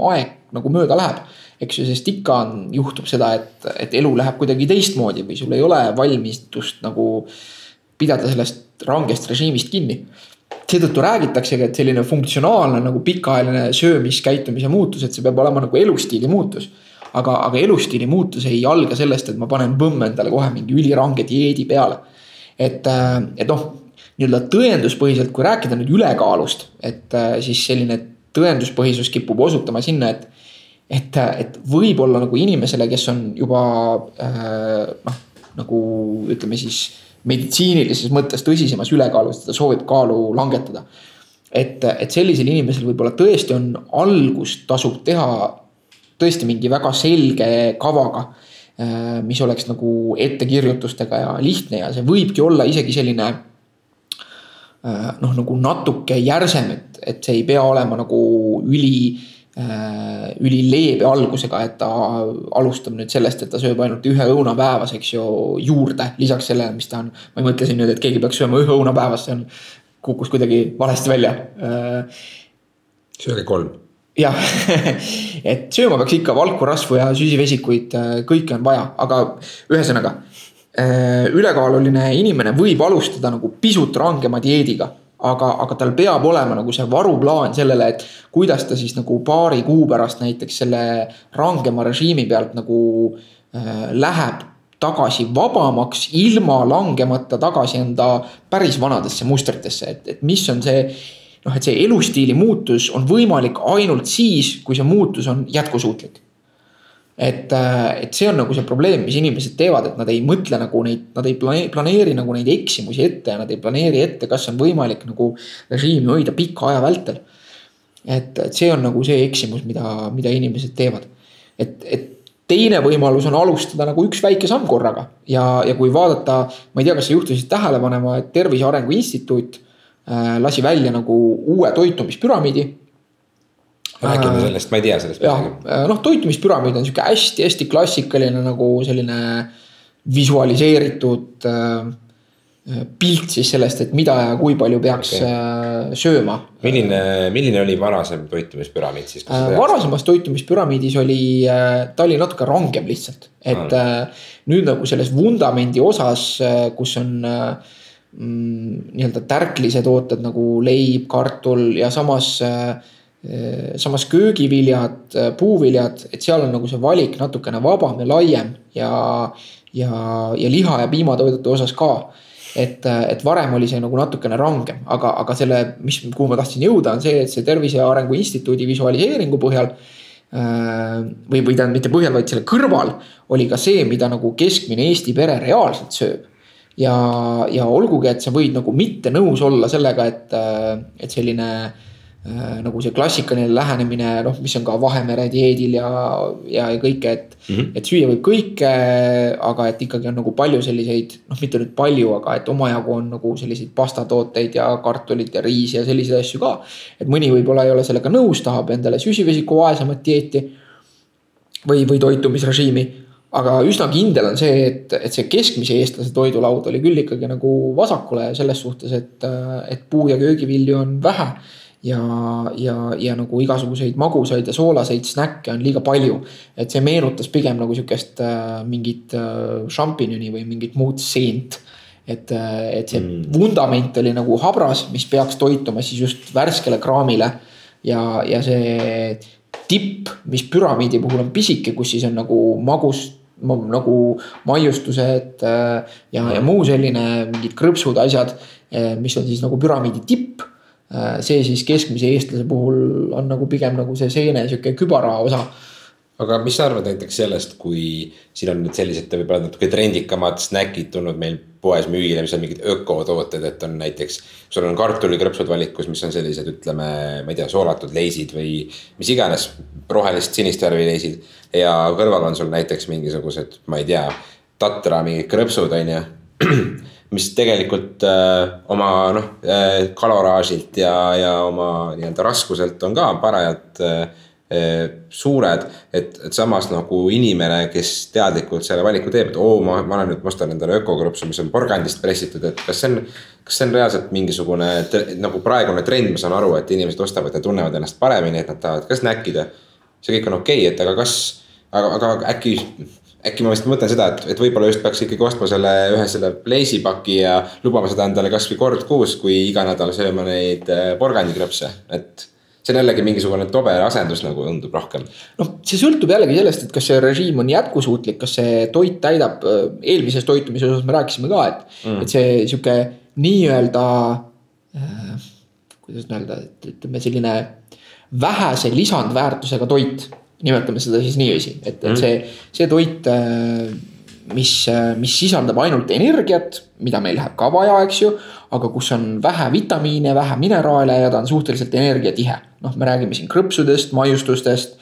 aeg nagu mööda läheb. eks ju, sest ikka on, juhtub seda, et, et elu läheb kuidagi teistmoodi või sul ei ole valmistust nagu pidada sellest rangest režiimist kinni. seetõttu räägitaksegi, et selline funktsionaalne nagu pikaajaline söömiskäitumise muutus, et see peab olema nagu elustiili muutus aga, aga elustiili muutus ei alga sellest, et ma panen põmm endale kohe mingi ülirange dieedi peale. et, et noh, nii-öelda tõenduspõhiselt, kui rääkida nüüd ülekaalust, et äh, siis selline tõenduspõhisus kipub osutama sinna, et. et, et võib-olla nagu inimesele, kes on juba äh, noh, nagu ütleme siis meditsiinilises mõttes tõsisemas ülekaalus, ta soovib kaalu langetada. et, et sellisel inimesel võib-olla tõesti on algust tasub teha tõesti mingi väga selge kavaga äh, mis oleks nagu ettekirjutustega ja lihtne ja see võibki olla isegi selline Äh, noh, nagu natuke järsem, et, et see ei pea olema nagu üli äh, ülileebe algusega, et ta alustab nüüd sellest, et ta sööb ainult ühe õuna päevas, eks ju, juurde, lisaks sellele, mis ta on. ma ei mõtle siin nüüd, et keegi peaks sööma ühe õuna päevas, see on, kukkus kuidagi valesti välja. Äh, sööge kolm. jah et sööma peaks ikka valku, rasvu ja süsivesikuid, kõike on vaja, aga ühesõnaga Äh, ülekaaluline inimene võib alustada nagu pisut rangema dieediga. aga, aga tal peab olema nagu see varuplaan sellele, et kuidas ta siis nagu paari kuu pärast näiteks selle rangema režiimi pealt nagu äh, läheb tagasi vabamaks, ilma langemata tagasi enda päris vanadesse mustritesse, et, et mis on see. noh, et see elustiili muutus on võimalik ainult siis, kui see muutus on jätkusuutlik et, äh, et see on nagu see probleem, mis inimesed teevad, et nad ei mõtle nagu neid, nad ei planeeri, planeeri nagu neid eksimusi ette ja nad ei planeeri ette, kas on võimalik nagu režiimi hoida pika aja vältel. et, et see on nagu see eksimus, mida, mida inimesed teevad. et, et teine võimalus on alustada nagu üks väike samm korraga ja, ja kui vaadata, ma ei tea, kas sa juhtisid tähele panema, et Tervise Arengu Instituut äh, lasi välja nagu uue toitumispüramiidi räägime sellest, ma ei tea sellest midagi. Äh, noh, toitumispüramiid on sihuke hästi-hästi klassikaline nagu selline visualiseeritud äh, pilt siis sellest, et mida ja kui palju peaks okay. Äh, sööma. milline, milline oli varasem toitumispüramiid siis? varasemas toitumispüramiidis oli, ta oli natuke rangem lihtsalt, et ah. nüüd nagu selles vundamendi osas, kus on mm, nii-öelda tärklised tooted nagu leib, kartul ja samas äh, Äh, samas köögiviljad, äh, puuviljad, et seal on nagu see valik natukene vabam ja laiem ja, ja, ja liha ja piimatoidete osas ka. et, äh, et varem oli see nagu natukene rangem, aga, aga selle, mis, kuhu ma tahtsin jõuda, on see, et see Tervise Arengu Instituudi visualiseeringu põhjal või, või tähendab mitte põhjal, vaid selle kõrval oli ka see, mida nagu keskmine Eesti pere reaalselt sööb. ja, ja olgugi, et sa võid nagu mitte nõus olla sellega, et, et selline äh, Äh, nagu see klassikaline lähenemine, noh, mis on ka Vahemere dieedil ja, ja, kõike, et mm. -hmm. et süüa võib kõike, aga et ikkagi on nagu palju selliseid, noh, mitte nüüd palju, aga et omajagu on nagu selliseid pastatooteid ja kartulit ja riisi ja selliseid asju ka. et mõni võib-olla ei ole sellega nõus, tahab endale süsivesiku vaesemat dieeti. või, või toitumisrežiimi aga üsna kindel on see, et, et see keskmise eestlase toidulaud oli küll ikkagi nagu vasakule selles suhtes, et, et puu- ja köögivilju on vähe ja, ja, ja nagu igasuguseid magusaid ja soolaseid snäkke on liiga palju. et see meenutas pigem nagu sihukest äh, mingit äh, šampinjoni või mingit muud seent. et, äh, et see mm. vundament oli nagu habras, mis peaks toituma siis just värskele kraamile. ja, ja see tipp, mis püramiidi puhul on pisike, kus siis on nagu magus nagu maiustused äh, ja, ja muu selline mingid krõpsud, asjad mis on siis nagu püramiidi tipp. See siis keskmise eestlase puhul on nagu pigem nagu see seene sihuke kübara osa aga mis sa arvad näiteks sellest, kui siin on nüüd sellised võib-olla natuke trendikamad snäkid tulnud meil poes müügile, mis on mingid ökotooted, et on näiteks. sul on kartulikrõpsud valikus, mis on sellised, ütleme, ma ei tea, soolatud leisid või mis iganes. rohelist, sinist värvi leisid ja kõrval on sul näiteks mingisugused, ma ei tea, tatra mingid krõpsud, on ju mis tegelikult äh, oma noh äh, kaloraažilt ja, ja oma nii-öelda raskuselt on ka parajalt äh, Eh, suured, et, et samas nagu inimene, kes teadlikult selle valiku teeb, et oo, ma, ma olen nüüd, ma ostan endale ökokropsu, mis on porgandist pressitud, et kas see on. kas see on reaalselt mingisugune nagu praegune trend, ma saan aru, et inimesed ostavad ja tunnevad ennast paremini, et nad tahavad ka snäkkida. see kõik on okei okay,, et aga kas, aga, aga äkki äkki ma vist mõtlen seda, et, et võib-olla just peaks ikkagi ostma selle ühe selle pleisipaki ja lubama seda endale kasvõi kord kuus, kui iga nädal sööma neid eh, porgandikrõpse, et see on jällegi mingisugune tobe asendus nagu tundub rohkem. noh, see sõltub jällegi sellest, et kas see režiim on jätkusuutlik, kas see toit täidab, äh, eelmises toitumise osas me rääkisime ka, et mm., et see sihuke nii-öelda äh,. kuidas öelda, et ütleme selline vähese lisandväärtusega toit, nimetame seda siis niiviisi, et, et mm. see, see toit äh, mis, mis sisaldab ainult energiat, mida meil läheb ka vaja, eks ju. aga kus on vähe vitamiine, vähe mineraale ja ta on suhteliselt energiatihe. noh, me räägime siin krõpsudest, maiustustest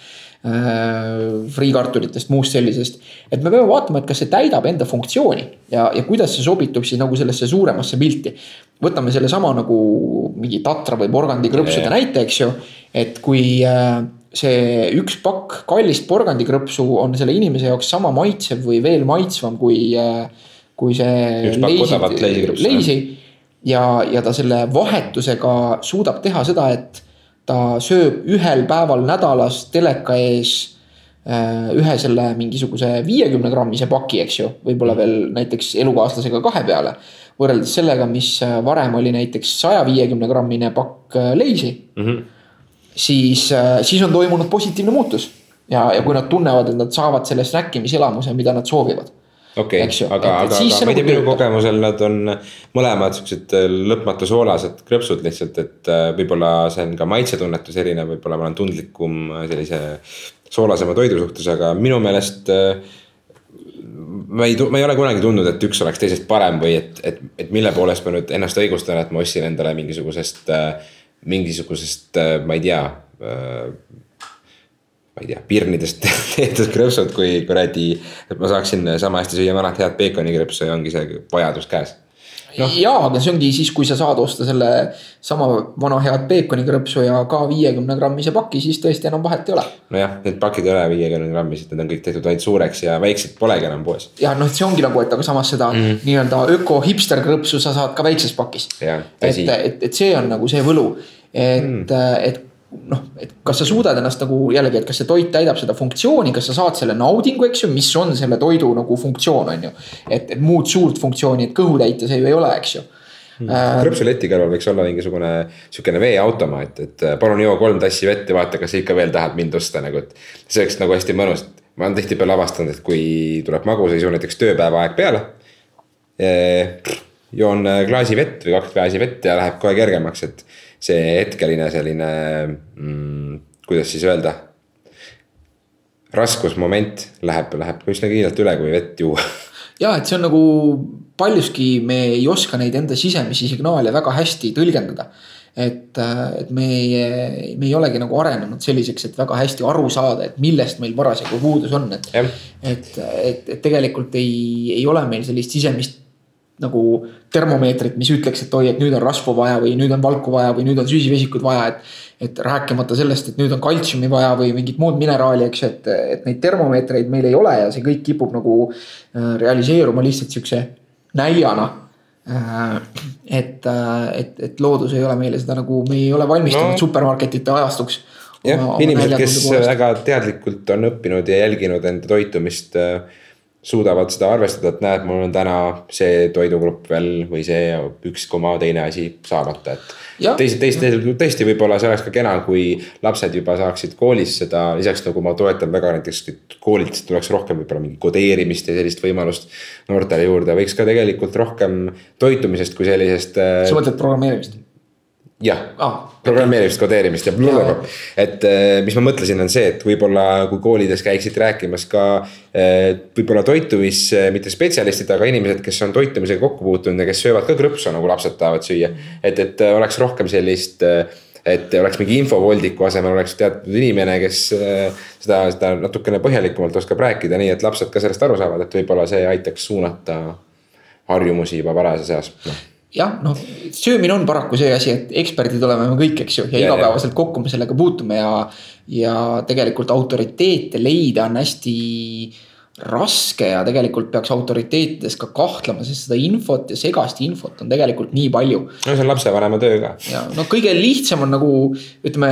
äh,, friikartulitest, muust sellisest. et me peame vaatama, et kas see täidab enda funktsiooni ja, ja kuidas see sobitub siis nagu sellesse suuremasse pilti. võtame sellesama nagu mingi tatra või porgandi krõpsude näite, eks ju, et kui äh, see üks pakk kallist porgandikrõpsu on selle inimese jaoks sama maitsev või veel maitsvam kui, äh, kui see leisid, leisi. ja, ja ta selle vahetusega suudab teha seda, et ta sööb ühel päeval nädalas teleka ees äh, ühe selle mingisuguse viiekümne grammise paki, eks ju, võib-olla veel näiteks elukaaslasega kahe peale. võrreldes sellega, mis varem oli näiteks saja viiekümne grammine pakk leisi mm. -hmm siis, äh, siis on toimunud positiivne muutus. ja, ja kui nad tunnevad, et nad saavad selle snäkkimiselamuse, mida nad soovivad. okei okay,, aga, aga, aga ma ei tea, nagu minu kogemusel nad on mõlemad siuksed äh, lõpmatu soolased krõpsud lihtsalt, et äh, võib-olla see on ka maitsetunnetus erinev, võib-olla ma olen tundlikum sellise soolasema toidu suhtes, aga minu meelest ma ei, ma ei ole kunagi tundnud, et üks oleks teisest parem või et, et, et mille poolest ma nüüd ennast õigustan, et ma ostsin endale mingisugusest äh, mingisugusest, äh, ma ei tea äh, ma ei tea, pirnidest tehtud krõpsud, kui kuradi, et ma saaksin sama hästi süüa vanat head peekonikrõpsu ja ongi see vajadus käes no.. jaa, aga see ongi siis, kui sa saad osta selle sama vana head peekonikrõpsu ja ka viiekümne grammise paki, siis tõesti enam vahet ei ole. nojah, need pakid ei ole viiekümne grammised, need on kõik tehtud ainult suureks ja väiksed polegi enam poes. ja noh, see ongi nagu, et aga samas seda mm. nii-öelda öko hipster krõpsu sa saad ka väikses pakis. et, et, et see on nagu see võlu et mm., et noh, et kas sa suudad ennast nagu jällegi, et kas see toit täidab seda funktsiooni, kas sa saad selle naudingu, eks ju, mis on selle toidu nagu funktsioon, on ju. et, et muud suurt funktsiooni, et kõhu täita see ju ei ole, eks ju hmm. äh, krõpsuleti kõrval võiks olla mingisugune sihukene veeautomaat, et äh, palun joo kolm tassi vett ja vaata, kas sa ikka veel tahad mind osta nagu, et. see oleks nagu hästi mõnus, ma olen tihtipeale avastanud, et kui tuleb magusaisu näiteks tööpäeva aeg peale. joon äh, klaasi vett või kaks klaasi vett ja läheb kohe kergemaks, et see hetkeline selline mm,, kuidas siis öelda. raskusmoment läheb, läheb üsna kiirelt üle, kui vett juua ja et see on nagu paljuski me ei oska neid enda sisemisi signaale väga hästi tõlgendada. et, et me ei, me ei olegi nagu arenenud selliseks, et väga hästi aru saada, et millest meil parasjagu puudus on, et. et, et, et tegelikult ei, ei ole meil sellist sisemist nagu termomeetrit, mis ütleks, et oi, et nüüd on rasvu vaja või nüüd on valku vaja või nüüd on süsivesikut vaja, et. et rääkimata sellest, et nüüd on kaltsiumi vaja või mingit muud mineraali, eks, et, et neid termomeetreid meil ei ole ja see kõik kipub nagu äh, realiseeruma lihtsalt sihukese näljana äh, et, äh, et, et loodus ei ole meile seda nagu, me ei ole valmistunud no. supermarketite ajastuks. jah, inimesed, kes väga teadlikult on õppinud ja jälginud enda toitumist äh, suudavad seda arvestada, et näed, mul on täna see toidugrupp veel või see üks koma teine asi saamata, et. teised, teised, tõesti võib-olla see oleks ka kena, kui lapsed juba saaksid koolis seda, lisaks nagu ma toetan väga näiteks koolilt tuleks rohkem võib-olla mingi kodeerimist ja sellist võimalust noortele juurde, võiks ka tegelikult rohkem toitumisest kui sellisest. Äh, sa mõtled programmeerimist? Jah. Ah,, programmeerimist, kodeerimist ja blablabla. et äh, mis ma mõtlesin, on see, et võib-olla kui koolides käiksid rääkimas ka äh, võib-olla toitumis, mitte spetsialistid, aga inimesed, kes on toitumisega kokku puutunud ja kes söövad ka krõpsu, nagu lapsed tahavad süüa. et, et äh, oleks rohkem sellist et oleks mingi infovoldiku asemel oleks teatud inimene, kes seda, seda natukene põhjalikumalt oskab rääkida, nii et lapsed ka sellest aru saavad, et võib-olla see aitaks suunata harjumusi juba varajases eas no jah, noh, söömine on paraku see asi, et eksperdid oleme me kõik, eks ju, ja, ja igapäevaselt kokku me sellega puutume ja. ja tegelikult autoriteete leida on hästi raske ja tegelikult peaks autoriteetides ka kahtlema, sest seda infot ja segast infot on tegelikult nii palju. no see on lapsevanema töö ka. ja no kõige lihtsam on nagu ütleme,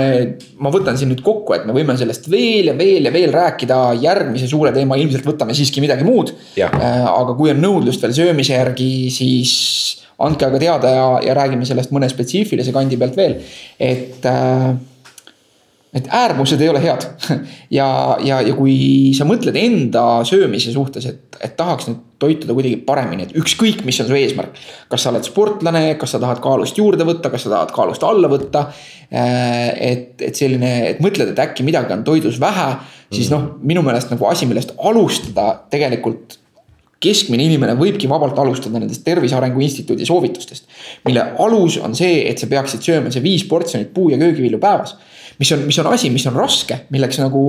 ma võtan siin nüüd kokku, et me võime sellest veel ja veel ja veel rääkida. järgmise suure teema ilmselt võtame siiski midagi muud. Äh, aga kui on nõudlust veel söömise järgi, siis andke aga teada ja, ja räägime sellest mõne spetsiifilise kandi pealt veel, et äh, et äärmused ei ole head ja, ja, ja kui sa mõtled enda söömise suhtes, et, et tahaks nüüd toituda kuidagi paremini, et ükskõik, mis on su eesmärk. kas sa oled sportlane, kas sa tahad kaalust juurde võtta, kas sa tahad kaalust alla võtta. Äh, et, et selline, et mõtled, et äkki midagi on toidus vähe, siis noh, minu meelest nagu asi, millest alustada tegelikult keskmine inimene võibki vabalt alustada nendest Tervise Arengu Instituudi soovitustest. mille alus on see, et sa peaksid sööma see viis portsjonit puu- ja köögivilju päevas. mis on, mis on asi, mis on raske, milleks nagu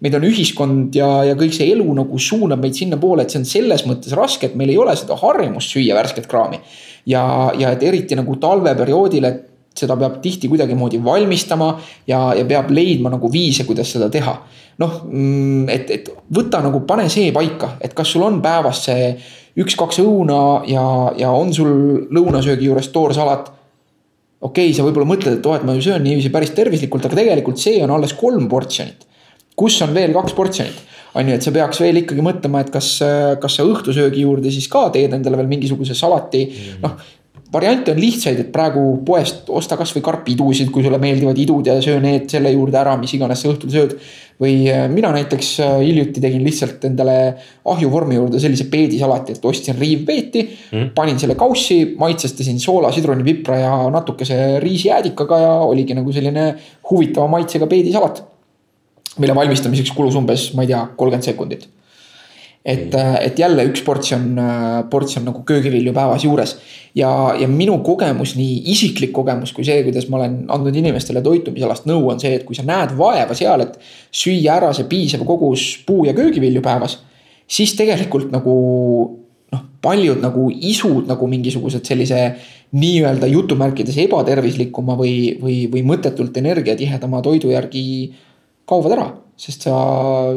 meid on ühiskond ja, ja kõik see elu nagu suunab meid sinnapoole, et see on selles mõttes raske, et meil ei ole seda harjumust süüa värsket kraami. ja, ja et eriti nagu talveperioodil, et seda peab tihti kuidagimoodi valmistama ja, ja peab leidma nagu viise, kuidas seda teha noh, mm, et, et võta nagu, pane see paika, et kas sul on päevas see üks-kaks õuna ja, ja on sul lõunasöögi juures toorsalat. okei okay,, sa võib-olla mõtled, et oo, et ma ju söön niiviisi päris tervislikult, aga tegelikult see on alles kolm portsjonit. kus on veel kaks portsjonit? on ju, et sa peaks veel ikkagi mõtlema, et kas, kas sa õhtusöögi juurde siis ka teed endale veel mingisuguse salati mm.. noh, variante on lihtsaid, et praegu poest osta kasvõi karpidusid, kui sulle meeldivad idud ja söö need selle juurde ära, mis iganes sa õhtul sööd. või äh, mina näiteks äh, hiljuti tegin lihtsalt endale ahjuvormi juurde sellise peedisalati, et ostsin riivpeeti mm.. panin selle kaussi, maitsestasin soola, sidrunipipra ja natukese riisijäädikaga ja oligi nagu selline huvitava maitsega peedisalat. mille valmistamiseks kulus umbes, ma ei tea, kolmkümmend sekundit et, äh, et jälle üks portsjon, äh, portsjon nagu köögivilju päevas juures. ja, ja minu kogemus, nii isiklik kogemus kui see, kuidas ma olen andnud inimestele toitumisalast nõu, on see, et kui sa näed vaeva seal, et süüa ära see piisav kogus puu- ja köögivilju päevas. siis tegelikult nagu noh, paljud nagu isud nagu mingisugused sellise nii-öelda jutumärkides ebatervislikuma või, või, või mõttetult energiatihedama toidu järgi kaovad ära sest sa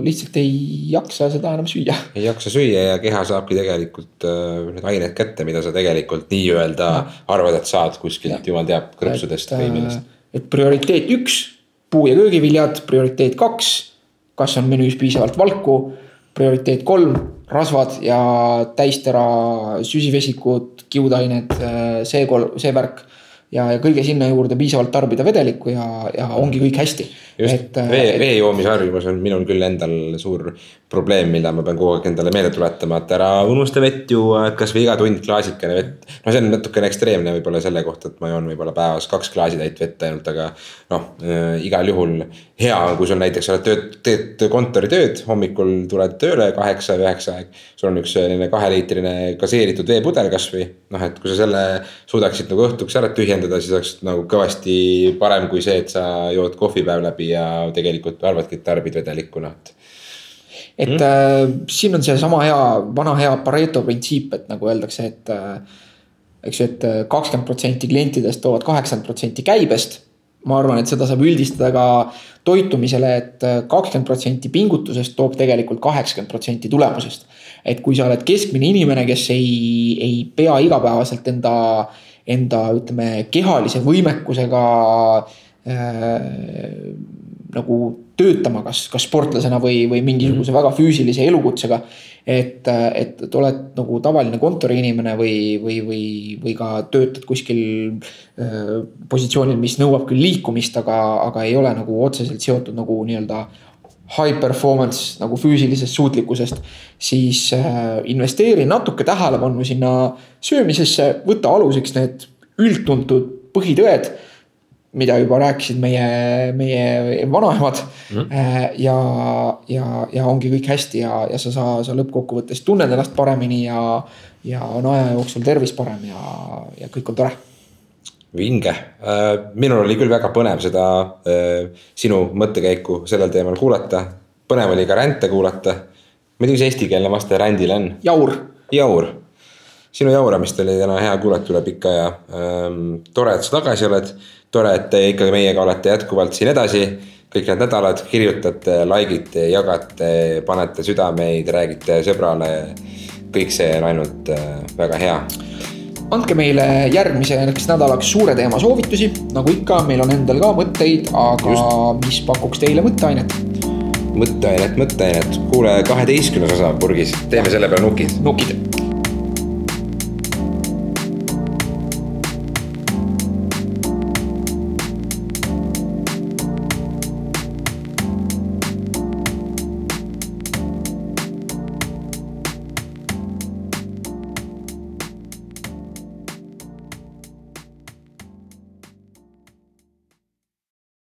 lihtsalt ei jaksa seda enam süüa. ei jaksa süüa ja keha saabki tegelikult äh, need ained kätte, mida sa tegelikult nii-öelda arvad, et saad kuskilt, jumal teab, krõpsudest või äh, millest. et prioriteet üks, puu- ja köögiviljad, prioriteet kaks, kas on menüüs piisavalt valku. prioriteet kolm, rasvad ja täistera süsivesikud, kiudained, äh, see kolm, see värk ja, ja kõige sinna juurde piisavalt tarbida vedelikku ja, ja ongi kõik hästi. just, vee, vee joomise harjumus on minul küll endal suur probleem, mida ma pean kogu aeg endale meelde tuletama, et ära unusta vett juua, et kasvõi iga tund klaasikene vett. no see on natukene ekstreemne võib-olla selle kohta, et ma joon võib-olla päevas kaks klaasitäit vett ainult, aga noh äh,, igal juhul hea on, kui sul näiteks oled tööd, teed kontoritööd, hommikul tuled tööle kaheksa või üheksa aeg. sul on üks selline kaheliitrine gaseeritud veepudel kasvõi, noh, et kui sa selle suudaksid nagu õhtuks ära tühjendada, siis oleks nagu kõvasti parem kui see, et sa jood kohvi päev läbi ja tegelikult arvadki, et tarbid vedelikku, noh et et mm. siin on seesama hea, vana hea Pareto printsiip, et nagu öeldakse, et äh,. eks ju, et äh, kakskümmend protsenti klientidest toovad kaheksakümmend protsenti käibest. ma arvan, et seda saab üldistada ka toitumisele et, et kakskümmend protsenti pingutusest toob tegelikult kaheksakümmend protsenti tulemusest. et kui sa oled keskmine inimene, kes ei, ei pea igapäevaselt enda, enda ütleme kehalise võimekusega äh, nagu töötama, kas, kas sportlasena või, või mingisuguse -hmm. väga füüsilise elukutsega. et, et, et oled nagu tavaline kontoriinimene või, või, või, või ka töötad kuskil äh, positsioonil, mis nõuab küll liikumist, aga, aga ei ole nagu otseselt seotud nagu nii-öelda high performance nagu füüsilisest suutlikkusest. siis äh, investeeri natuke tähelepanu sinna söömisesse, võta aluseks need üldtuntud põhitõed mida juba rääkisid meie, meie vanaemad mm. -hmm. ja, ja, ja ongi kõik hästi ja, ja sa, sa, sa lõppkokkuvõttes tunned ennast paremini ja, ja on aja jooksul tervis parem ja, ja kõik on tore. vinge, äh, minul oli küll väga põnev seda äh, sinu mõttekäiku sellel teemal kuulata. põnev oli ka ränte kuulata. tea, mis eestikeelne vaste rändile on? jaur. jaur sinu jauramist oli täna hea kuulata üle pika ja ähm, tore, et sa tagasi oled tore, et te ikkagi meiega olete jätkuvalt siin edasi. kõik need nädalad kirjutate, like ite, jagate, panete südameid, räägite sõbrale. kõik see on ainult äh, väga hea andke meile järgmiseks nädalaks suure teema soovitusi, nagu ikka, meil on endal ka mõtteid, aga Just. mis pakuks teile mõtteainet? mõtteainet, mõtteainet, kuule, kaheteistkümnes osa purgis, teeme selle peale nukid. nukid